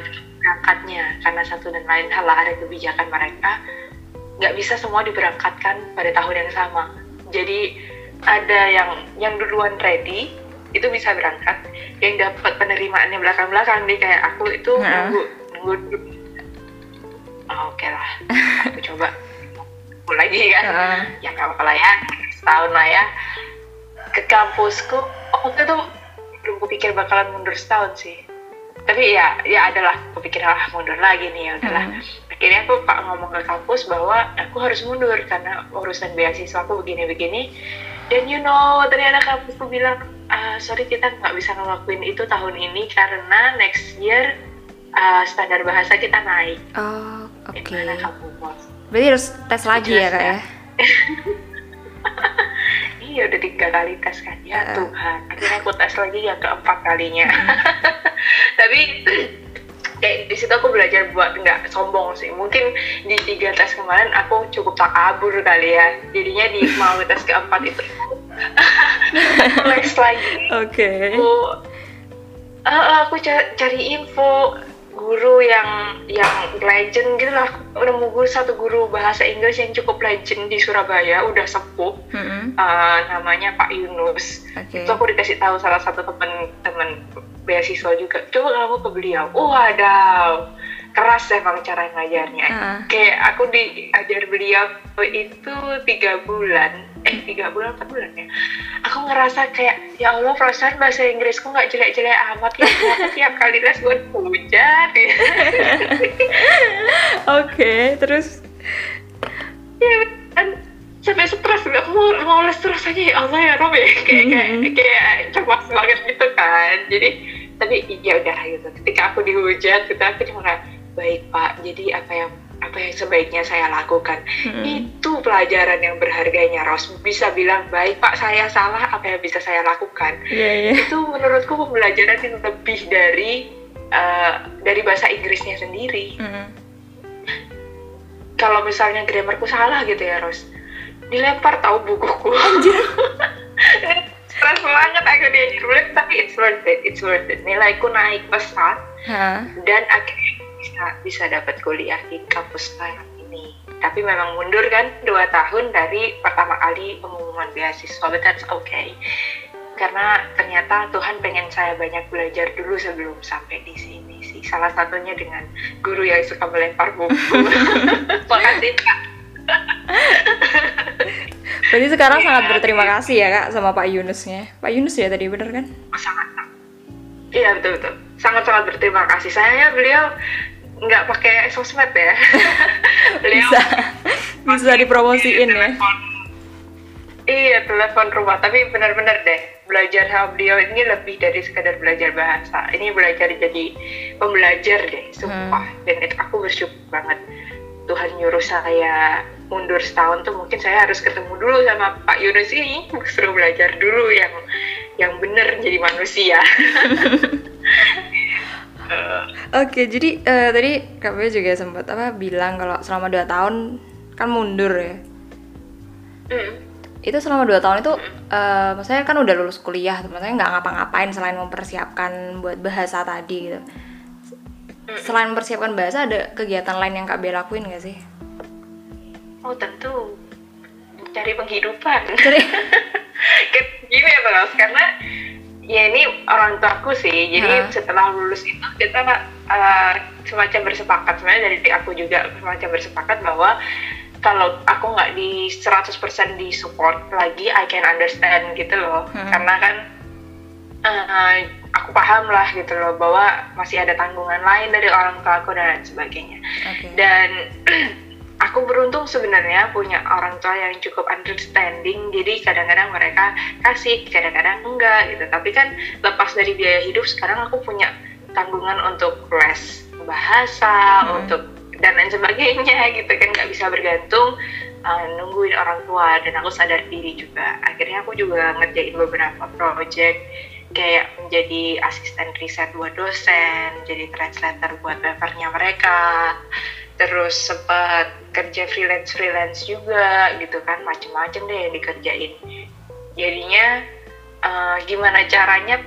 berangkatnya karena satu dan lain hal ada kebijakan mereka. Nggak bisa semua diberangkatkan pada tahun yang sama. Jadi ada yang yang duluan ready itu bisa berangkat. Yang dapat penerimaannya belakang-belakang nih kayak aku itu Nah. nunggu nunggu. Oh, oke lah. Aku coba. Aku lagi kan? Heeh. ya nggak apa-apa lah ya. Setahun lah ya. Ke kampusku oh, waktu itu belum kupikir bakalan mundur setahun sih tapi ya ya adalah kupikir ah mundur lagi nih ya udahlah Hmm. akhirnya aku pak ngomong ke kampus bahwa aku harus mundur karena urusan beasiswa aku begini-begini dan you know ternyata kampusku bilang "Ah, sorry kita nggak bisa ngelakuin itu tahun ini karena next year ah, standar bahasa kita naik Oh, oke. kamu bos Berarti harus tes lagi ya, Kak ya. ya? Udah tiga kali tes kan ya Heeh. Tuhan akhirnya aku tes lagi yang keempat kalinya tapi kayak di situ aku belajar buat nggak sombong sih mungkin di tiga tes kemarin aku cukup takabur kali ya jadinya di mau tes keempat itu aku les lagi Oke. aku eh, aku ca- cari info guru yang yang legend gitu lah. Nemu guru satu guru bahasa Inggris yang cukup legend di Surabaya udah sepuh. Mm-mm. eh, namanya Pak Yunus. Oke. itu aku dikasih tahu salah satu temen-temen beasiswa juga. Coba kamu ke beliau. Wadaw keras emang cara ngajarnya. Ah. kayak aku diajar beliau itu tiga bulan. Eh tiga bulan empat bulan ya. Aku ngerasa kayak ya Allah perasaan bahasa Inggrisku nggak jelek-jelek amat ya. Kenapa tiap kali les gue hujat ya Oke, terus? Ya kan sampai stres. Nggak mau mau les terus aja. Ya Allah ya Rob ya. Kayak kayak Mhm. kayak cemas banget gitu kan. Jadi tapi ya udah gitu. Ketika aku dihujat gitu aku cuma kayak baik Pak. Jadi apa yang apa yang sebaiknya saya lakukan. Mm-mm. itu pelajaran yang berharganya Ros. Bisa bilang baik Pak saya salah apa yang bisa saya lakukan? Iya, iya. itu menurutku pembelajaran yang lebih dari eh, dari bahasa Inggrisnya sendiri. Mm-mm. kalau misalnya grammarku salah gitu ya Ros dilempar tahu bukuku. Stres banget aku tulis tapi it's worth it it's worth it. Nilaiku naik pesat. Hah. dan akhirnya bisa bisa dapat kuliah di kampus sekarang ini. Tapi memang mundur kan dua tahun dari pertama kali pengumuman beasiswa. But that's okay. Karena ternyata Tuhan pengen saya banyak belajar dulu sebelum sampai di sini sih. Salah satunya dengan guru yang suka melempar buku. Makasih kak. Berarti sekarang sangat berterima kasih ya kak sama Pak Yunusnya. Pak Yunus ya tadi bener kan? sangat iya betul betul. Sangat sangat berterima kasih. Sayangnya beliau nggak pakai sosmed ya. Beliau Bisa. Bisa dipromosiin ya. telepon. Iya telepon rumah. Tapi benar-benar deh belajar sama beliau ini lebih dari sekadar belajar bahasa. Ini belajar jadi pembelajar deh sumpah. Dan itu aku bersyukur banget. Tuhan nyuruh saya mundur setahun tuh mungkin saya harus ketemu dulu sama Pak Yunus ini. Suruh belajar dulu yang yang benar jadi manusia Oke, jadi eh, tadi Kak Bea juga sempat apa bilang kalau selama 2 tahun kan mundur ya. Hmm. Itu selama 2 tahun itu eh, maksudnya kan udah lulus kuliah, maksudnya nggak ngapa-ngapain selain mempersiapkan buat bahasa tadi gitu. Selain mempersiapkan bahasa ada kegiatan lain yang Kak Bea lakuin gak sih? Oh tentu mencari penghidupan. Kayak Gini ya Bang, karena ya ini orang tuaku sih. Jadi setelah lulus itu kita uh, semacam bersepakat sebenarnya dari aku juga semacam bersepakat bahwa kalau aku nggak di 100% di support lagi, I can understand gitu loh. Hmm. Karena kan uh, aku paham lah gitu loh bahwa masih ada tanggungan lain dari orang tua aku dan lain sebagainya Oke. dan aku beruntung sebenarnya punya orang tua yang cukup understanding jadi kadang-kadang mereka kasih kadang-kadang enggak gitu. Tapi kan lepas dari biaya hidup sekarang aku punya tanggungan untuk les bahasa Hmm. untuk dan lain sebagainya gitu kan. Nggak bisa bergantung uh, nungguin orang tua dan aku sadar diri juga. Akhirnya aku juga ngerjain beberapa project kayak menjadi asisten riset buat dosen, jadi translator buat papernya mereka, terus sempat kerja freelance freelance juga gitu kan, macem-macem deh yang dikerjain. Jadinya eh, gimana caranya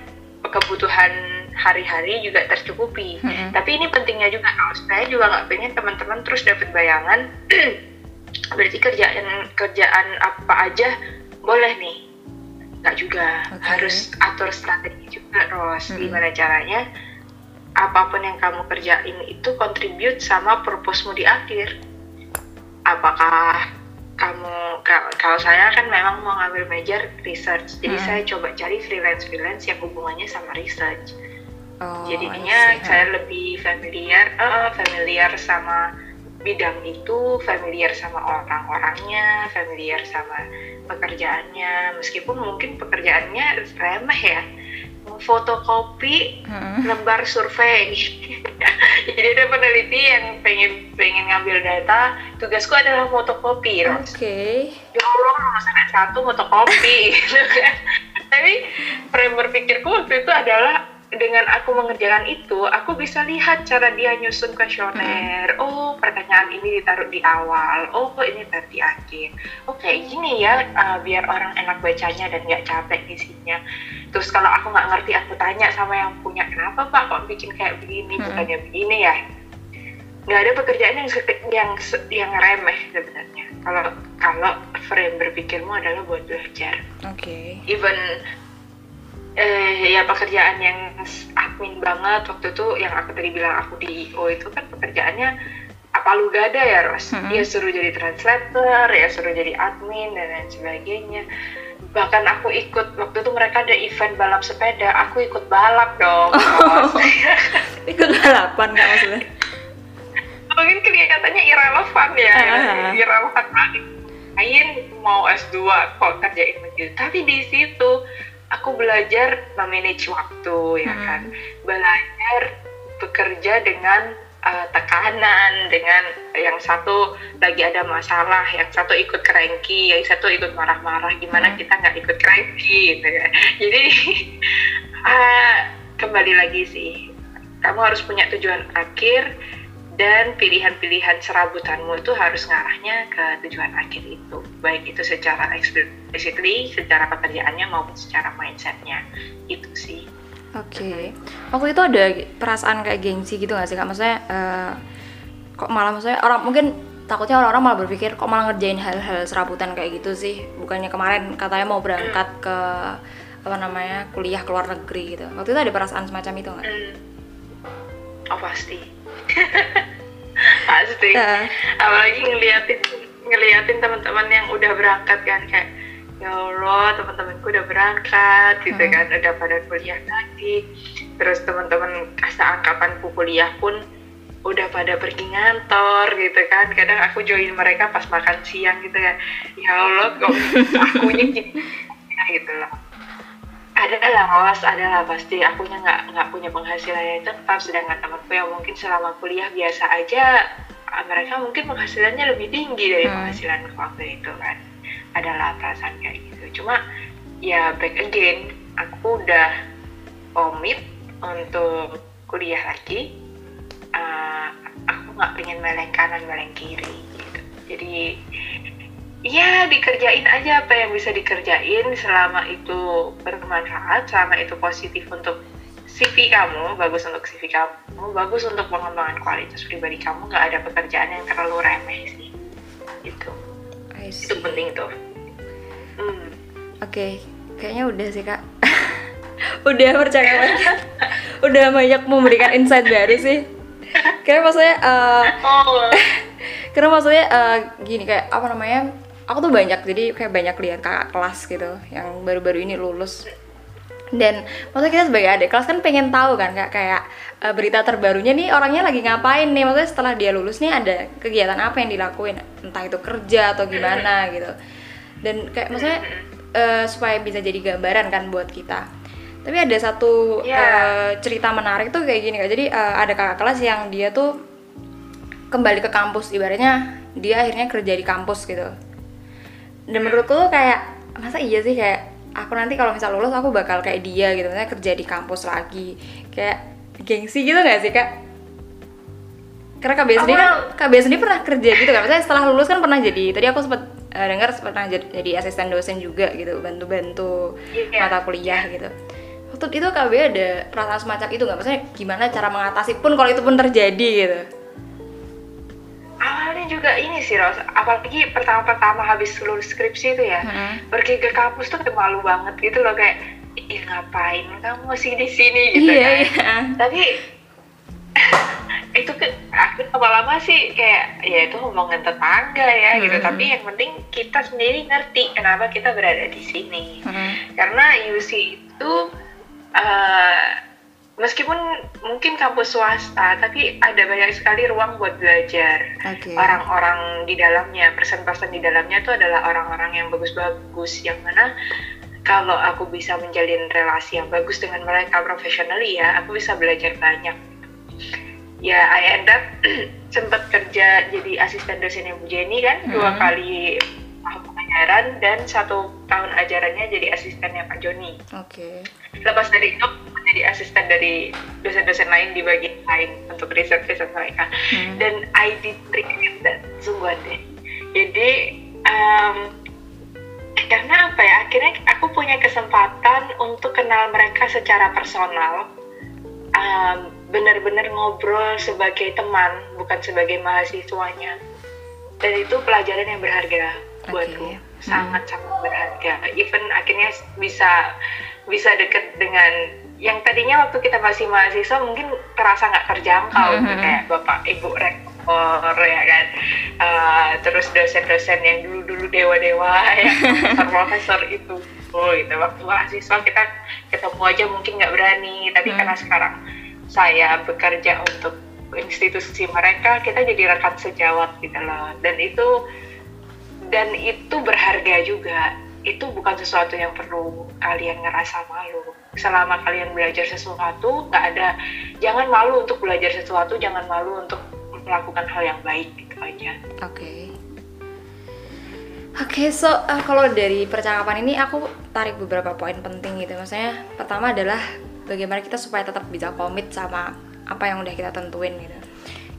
kebutuhan hari-hari juga tercukupi. Mm-mm. Tapi ini pentingnya juga, kalau saya juga nggak pengen teman-teman terus dapat bayangan, berarti kerjaan kerjaan apa aja boleh nih nggak juga Oke. harus atur strategi juga Ros Mm-mm. gimana caranya apa pun yang kamu kerjain itu contribute sama purpose-mu di akhir. Apakah kamu ka- kalau saya kan memang mau ngambil major research jadi Mm. saya coba cari freelance freelance yang hubungannya sama research. Oh, jadinya saya lebih familiar eh, familiar sama bidang itu familiar sama orang-orangnya familiar sama pekerjaannya. Meskipun mungkin pekerjaannya remeh ya fotokopi Mm-mm. lembar survei. Jadi ada peneliti yang pengen pengen ngambil data. Tugasku adalah fotokopi Oke. ya Allah lulusan S1 fotokopi? Gitu kan. Tapi frame berpikirku waktu itu adalah dengan aku mengerjakan itu aku bisa lihat cara dia nyusun kuesioner. Oh pertanyaan ini ditaruh di awal. Oh ini taruh di akhir. Oh kayak gini ya uh, biar orang enak bacanya dan nggak capek isinya. Terus kalau aku nggak ngerti aku tanya sama yang punya kenapa pak? Kok bikin kayak begini? Hmm. bukannya begini ya? Nggak ada pekerjaan yang yang yang remeh sebenarnya. Kalau kalau frame berpikirmu adalah buat belajar. Oke. even eh ya pekerjaan yang admin banget waktu itu yang aku tadi bilang aku di IO itu kan pekerjaannya apa lu gak ada ya Ros Mm-mm. dia suruh jadi translator ya suruh jadi admin dan lain sebagainya bahkan aku ikut waktu itu mereka ada event balap sepeda aku ikut balap dong Ros. Ikut balapan nggak maksudnya? mungkin kelihatannya irrelevan ya Ah. irrelevan banget Ain mau S2 kok kerjain begitu tapi di situ aku belajar memanage waktu ya Hmm. kan belajar bekerja dengan uh, tekanan dengan yang satu lagi ada masalah yang satu ikut cranky yang satu ikut marah-marah gimana Hmm. kita nggak ikut cranky gitu ya jadi uh, kembali lagi sih kamu harus punya tujuan akhir dan pilihan-pilihan serabutanmu itu harus ngarahnya ke tujuan akhir itu baik itu secara explicitly secara pekerjaannya maupun secara mindsetnya itu sih Oke. Waktu itu ada perasaan kayak gengsi gitu gak sih kak? Maksudnya eh, kok malah maksudnya orang mungkin takutnya orang-orang malah berpikir kok malah ngerjain hal-hal serabutan kayak gitu sih bukannya kemarin katanya mau berangkat ke apa namanya kuliah ke luar negeri gitu waktu itu ada perasaan semacam itu nggak? Hmm. Oh pasti. pasti. Heeh. Apalagi ngeliatin ngeliatin teman-teman yang udah berangkat kan kayak ya Allah teman-temanku udah berangkat gitu Hmm. kan udah pada kuliah lagi terus teman-teman seangkatanku kuliah pun udah pada pergi ngantor gitu kan kadang aku join mereka pas makan siang gitu kan ya Allah kok akunya gitu gitu loh ada lah awas ada lah pasti akunya nggak nggak punya penghasilan yang tetap sedangkan temanku yang mungkin selama kuliah biasa aja ah, mereka mungkin penghasilannya lebih tinggi dari Hmm. penghasilan waktu itu kan. Adalah perasaan kayak gitu. Cuma ya back again aku udah komit untuk kuliah lagi. Ah, aku nggak pengen meleng kanan meleng kiri gitu. Jadi ya dikerjain aja apa yang bisa dikerjain selama itu bermanfaat selama itu positif untuk CV kamu bagus untuk CV kamu bagus untuk pengembangan kualitas pribadi kamu nggak ada pekerjaan yang terlalu remeh sih itu I see. itu penting tuh hmm. Oke, kayaknya udah sih kak. udah percakapan. udah banyak memberikan insight baru sih. Kayak maksudnya, eh, oh karena maksudnya eh, gini kayak apa namanya? Aku tuh banyak jadi kayak banyak lihat kakak kelas gitu yang baru-baru ini lulus. Dan maksudnya kita sebagai adik kelas kan pengen tahu kan kak kayak eh, berita terbarunya nih orangnya lagi ngapain nih? Maksudnya setelah dia lulus nih ada kegiatan apa yang dilakuin? Entah itu kerja atau gimana gitu. Dan kayak maksudnya eh, supaya bisa jadi gambaran kan buat kita. Tapi ada satu Iya. eh, cerita menarik tuh kayak gini kak. Jadi eh, ada kakak kelas yang dia tuh kembali ke kampus. Ibaratnya dia akhirnya kerja di kampus gitu dan menurutku tuh kayak masa iya sih kayak aku nanti kalau misal lulus aku bakal kayak dia gitu misalnya kerja di kampus lagi kayak gengsi gitu gak sih kak? Karena KBS sendiri kan KBS sendiri pernah kerja gitu kan maksudnya setelah lulus kan pernah jadi tadi aku sempat eh, dengar pernah jadi, jadi asisten dosen juga gitu bantu-bantu Iya. mata kuliah gitu. Waktu itu KB ada perasaan semacam itu nggak? Maksudnya gimana cara mengatasi pun kalau itu pun terjadi gitu awalnya juga ini sih Ros apalagi pertama-pertama habis lulus skripsi itu ya Mm-mm. pergi ke kampus tuh kayak malu banget gitu loh kayak ih ngapain kamu masih di sini gitu iya kan iya tapi itu ke aku lama-lama sih kayak ya itu hubungan tetangga ya gitu Mhm. tapi yang penting kita sendiri ngerti kenapa kita berada di sini Mm-mm. karena UC itu eh, meskipun mungkin kampus swasta tapi ada banyak sekali ruang buat belajar. Orang-orang di dalamnya person-person di dalamnya itu adalah orang-orang yang bagus-bagus yang mana kalau aku bisa menjalin relasi yang bagus dengan mereka professionally ya aku bisa belajar banyak. Ya I end up sempat kerja jadi asisten dosennya Bu Jenny kan dua Hmm. kali tahun ajaran dan satu tahun ajarannya jadi asistennya Pak Joni. Oke. Lepas dari itu menjadi asisten dari dosen-dosen lain di bagian lain untuk riset-riset mereka. Hmm. dan I did regret that sungguh deh jadi em, karena apa ya? Akhirnya aku punya kesempatan untuk kenal mereka secara personal. Em, benar-benar ngobrol sebagai teman bukan sebagai mahasiswanya. Dan itu pelajaran yang berharga buatku Oke. sangat sangat berharga. Even akhirnya bisa bisa deket dengan yang tadinya waktu kita masih mahasiswa mungkin terasa nggak terjangkau gitu, Mhm. kayak bapak ibu rektor ya kan? Eh, terus dosen-dosen yang dulu-dulu dewa-dewa ya profesor-profesor itu oh gitu. Waktu mahasiswa kita ketemu aja mungkin nggak berani. Tapi Hmm. karena sekarang saya bekerja untuk institusi mereka kita jadi rekan sejawat gitu loh. Dan itu dan itu berharga juga itu bukan sesuatu yang perlu kalian ngerasa malu selama kalian belajar sesuatu nggak ada jangan malu untuk belajar sesuatu jangan malu untuk melakukan hal yang baik gitu aja Oke. Oke, so uh, kalau dari percakapan ini aku tarik beberapa poin penting gitu. Maksudnya pertama adalah bagaimana kita supaya tetap bisa komit sama apa yang udah kita tentuin gitu.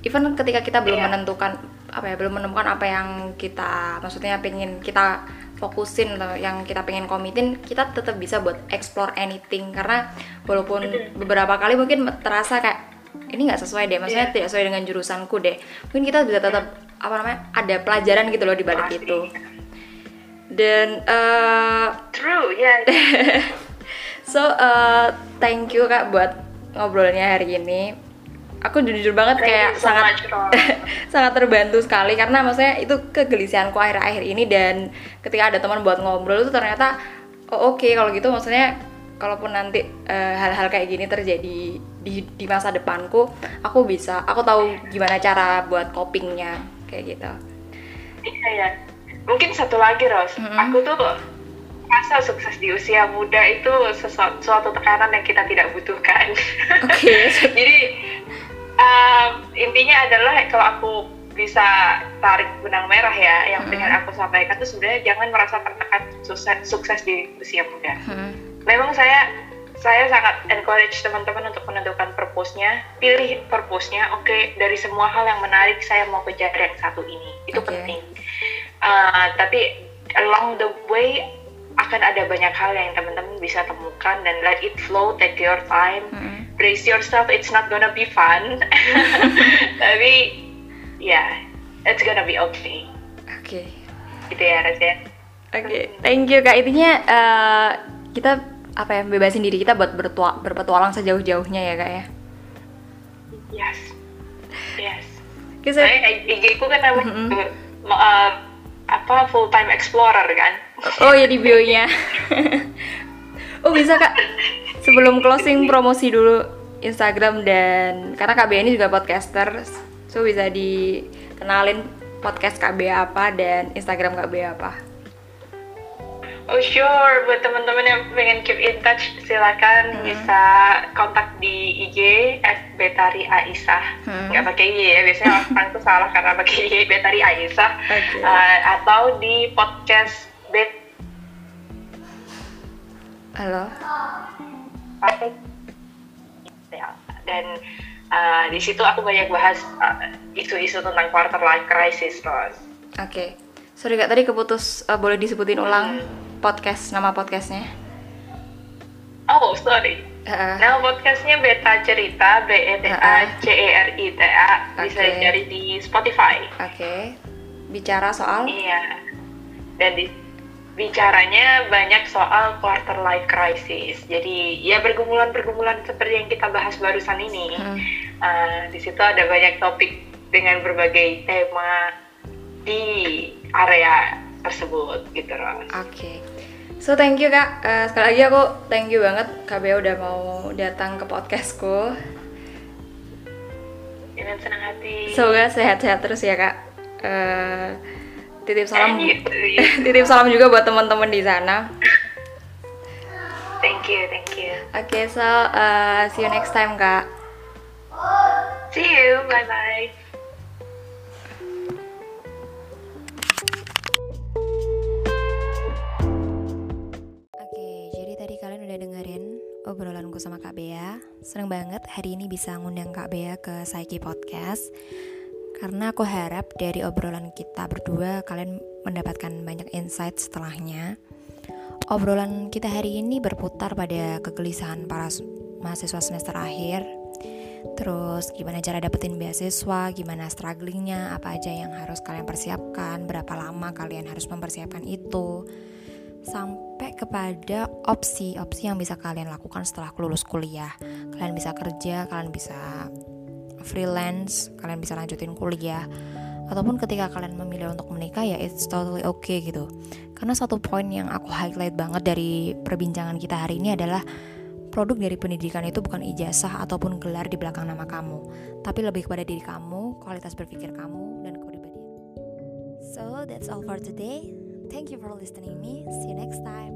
Even ketika kita belum Iya. menentukan apa ya, belum menemukan apa yang kita maksudnya pengen kita fokusin atau yang kita pengen komitin, kita tetap bisa buat explore anything karena walaupun beberapa kali mungkin terasa kayak ini nggak sesuai deh, maksudnya Iya. tidak sesuai dengan jurusanku deh. Mungkin kita bisa tetap apa namanya ada pelajaran gitu loh di balik Pasti. itu dan eh, True, ya. so eh, thank you kak buat ngobrolnya hari ini aku jujur banget Thank kayak so sangat sangat terbantu sekali karena maksudnya itu kegelisahanku akhir-akhir ini dan ketika ada teman buat ngobrol itu ternyata oh oke kalau gitu maksudnya kalaupun nanti eh, hal-hal kayak gini terjadi di di masa depanku aku bisa aku tahu gimana cara buat copingnya kayak gitu Iya ya. Mungkin satu lagi Ros, Mm-mm. aku tuh rasa sukses di usia muda itu sesuatu suatu tekanan yang kita tidak butuhkan. oke Jadi um, intinya adalah kalau aku bisa tarik benang merah ya, yang Mm-mm. dengan aku sampaikan tuh sebenarnya jangan merasa tertekan sukses, sukses di usia muda. Hmm, Memang saya saya sangat encourage teman-teman untuk menentukan purpose-nya, pilih purpose-nya. Oke, dari semua hal yang menarik saya mau kejar yang satu ini. Itu Oke. penting. Uh, tapi along the way akan ada banyak hal yang teman-teman bisa temukan dan let it flow, take your time, hmm. Brace yourself. It's not gonna be fun, tapi ya, it's gonna be okay. oke Gitu ya, Res ya. Oke, thank you kak. Intinya eh, kita apa ya bebasin diri kita buat bertua- berpetualang sejauh-jauhnya ya kak ya. Yes, yes. Oke, saya- IG ku kan namanya uh, apa full time explorer kan. Oh ya di bio-nya. oh bisa kak. Sebelum closing promosi dulu Instagram dan karena KB ini juga podcaster, so bisa dikenalin podcast KB apa dan Instagram KB apa. Oh sure, buat teman-teman yang pengen keep in touch silakan Hmm. bisa kontak di IG at Betari Aisyah. Hmm. Nggak pakai Y ya, biasanya orang tuh salah karena pakai Y Betari Aisyah. Oke. Uh, atau di podcast Bet Halo. Ya, dan uh, di situ aku banyak bahas uh, isu-isu tentang quarter life crisis, Ros. Oke. Sorry kak, tadi keputus eh, boleh disebutin ulang podcast nama podcastnya? Oh, sorry. Eh, Nah, podcastnya Beta Cerita, B E T A C E R I T A, bisa Oke. cari di Spotify. Oke. Bicara soal Iya. Dan di bicaranya banyak soal quarter life crisis. Jadi ya pergumulan-pergumulan seperti yang kita bahas barusan ini. Hmm. Uh, di situ ada banyak topik dengan berbagai tema di area tersebut gitu, Ros. Oke. So thank you kak. Eh, sekali lagi aku thank you banget KBO udah mau datang ke podcastku. Dengan senang hati. Semoga sehat-sehat terus ya kak. Eh, titip salam. Thank you. titip salam juga buat teman-teman di sana. Thank you, thank you. Oke, so eh, see you next time kak. See you, bye bye. Oke, jadi tadi kalian udah dengerin obrolanku sama Kak Bea. Seneng banget hari ini bisa ngundang Kak Bea ke Saiki Podcast. Karena aku harap dari obrolan kita berdua kalian mendapatkan banyak insight setelahnya. Obrolan kita hari ini berputar pada kegelisahan para mahasiswa semester akhir. Terus gimana cara dapetin beasiswa, gimana strugglingnya, apa aja yang harus kalian persiapkan, berapa lama kalian harus mempersiapkan itu sampai kepada opsi-opsi yang bisa kalian lakukan setelah lulus kuliah. Kalian bisa kerja, kalian bisa freelance, kalian bisa lanjutin kuliah, ataupun ketika kalian memilih untuk menikah ya it's totally okay gitu. Karena satu poin yang aku highlight banget dari perbincangan kita hari ini adalah produk dari pendidikan itu bukan ijazah ataupun gelar di belakang nama kamu, tapi lebih kepada diri kamu, kualitas berpikir kamu, dan kepribadian. So that's all for today. Thank you for listening me. See you next time.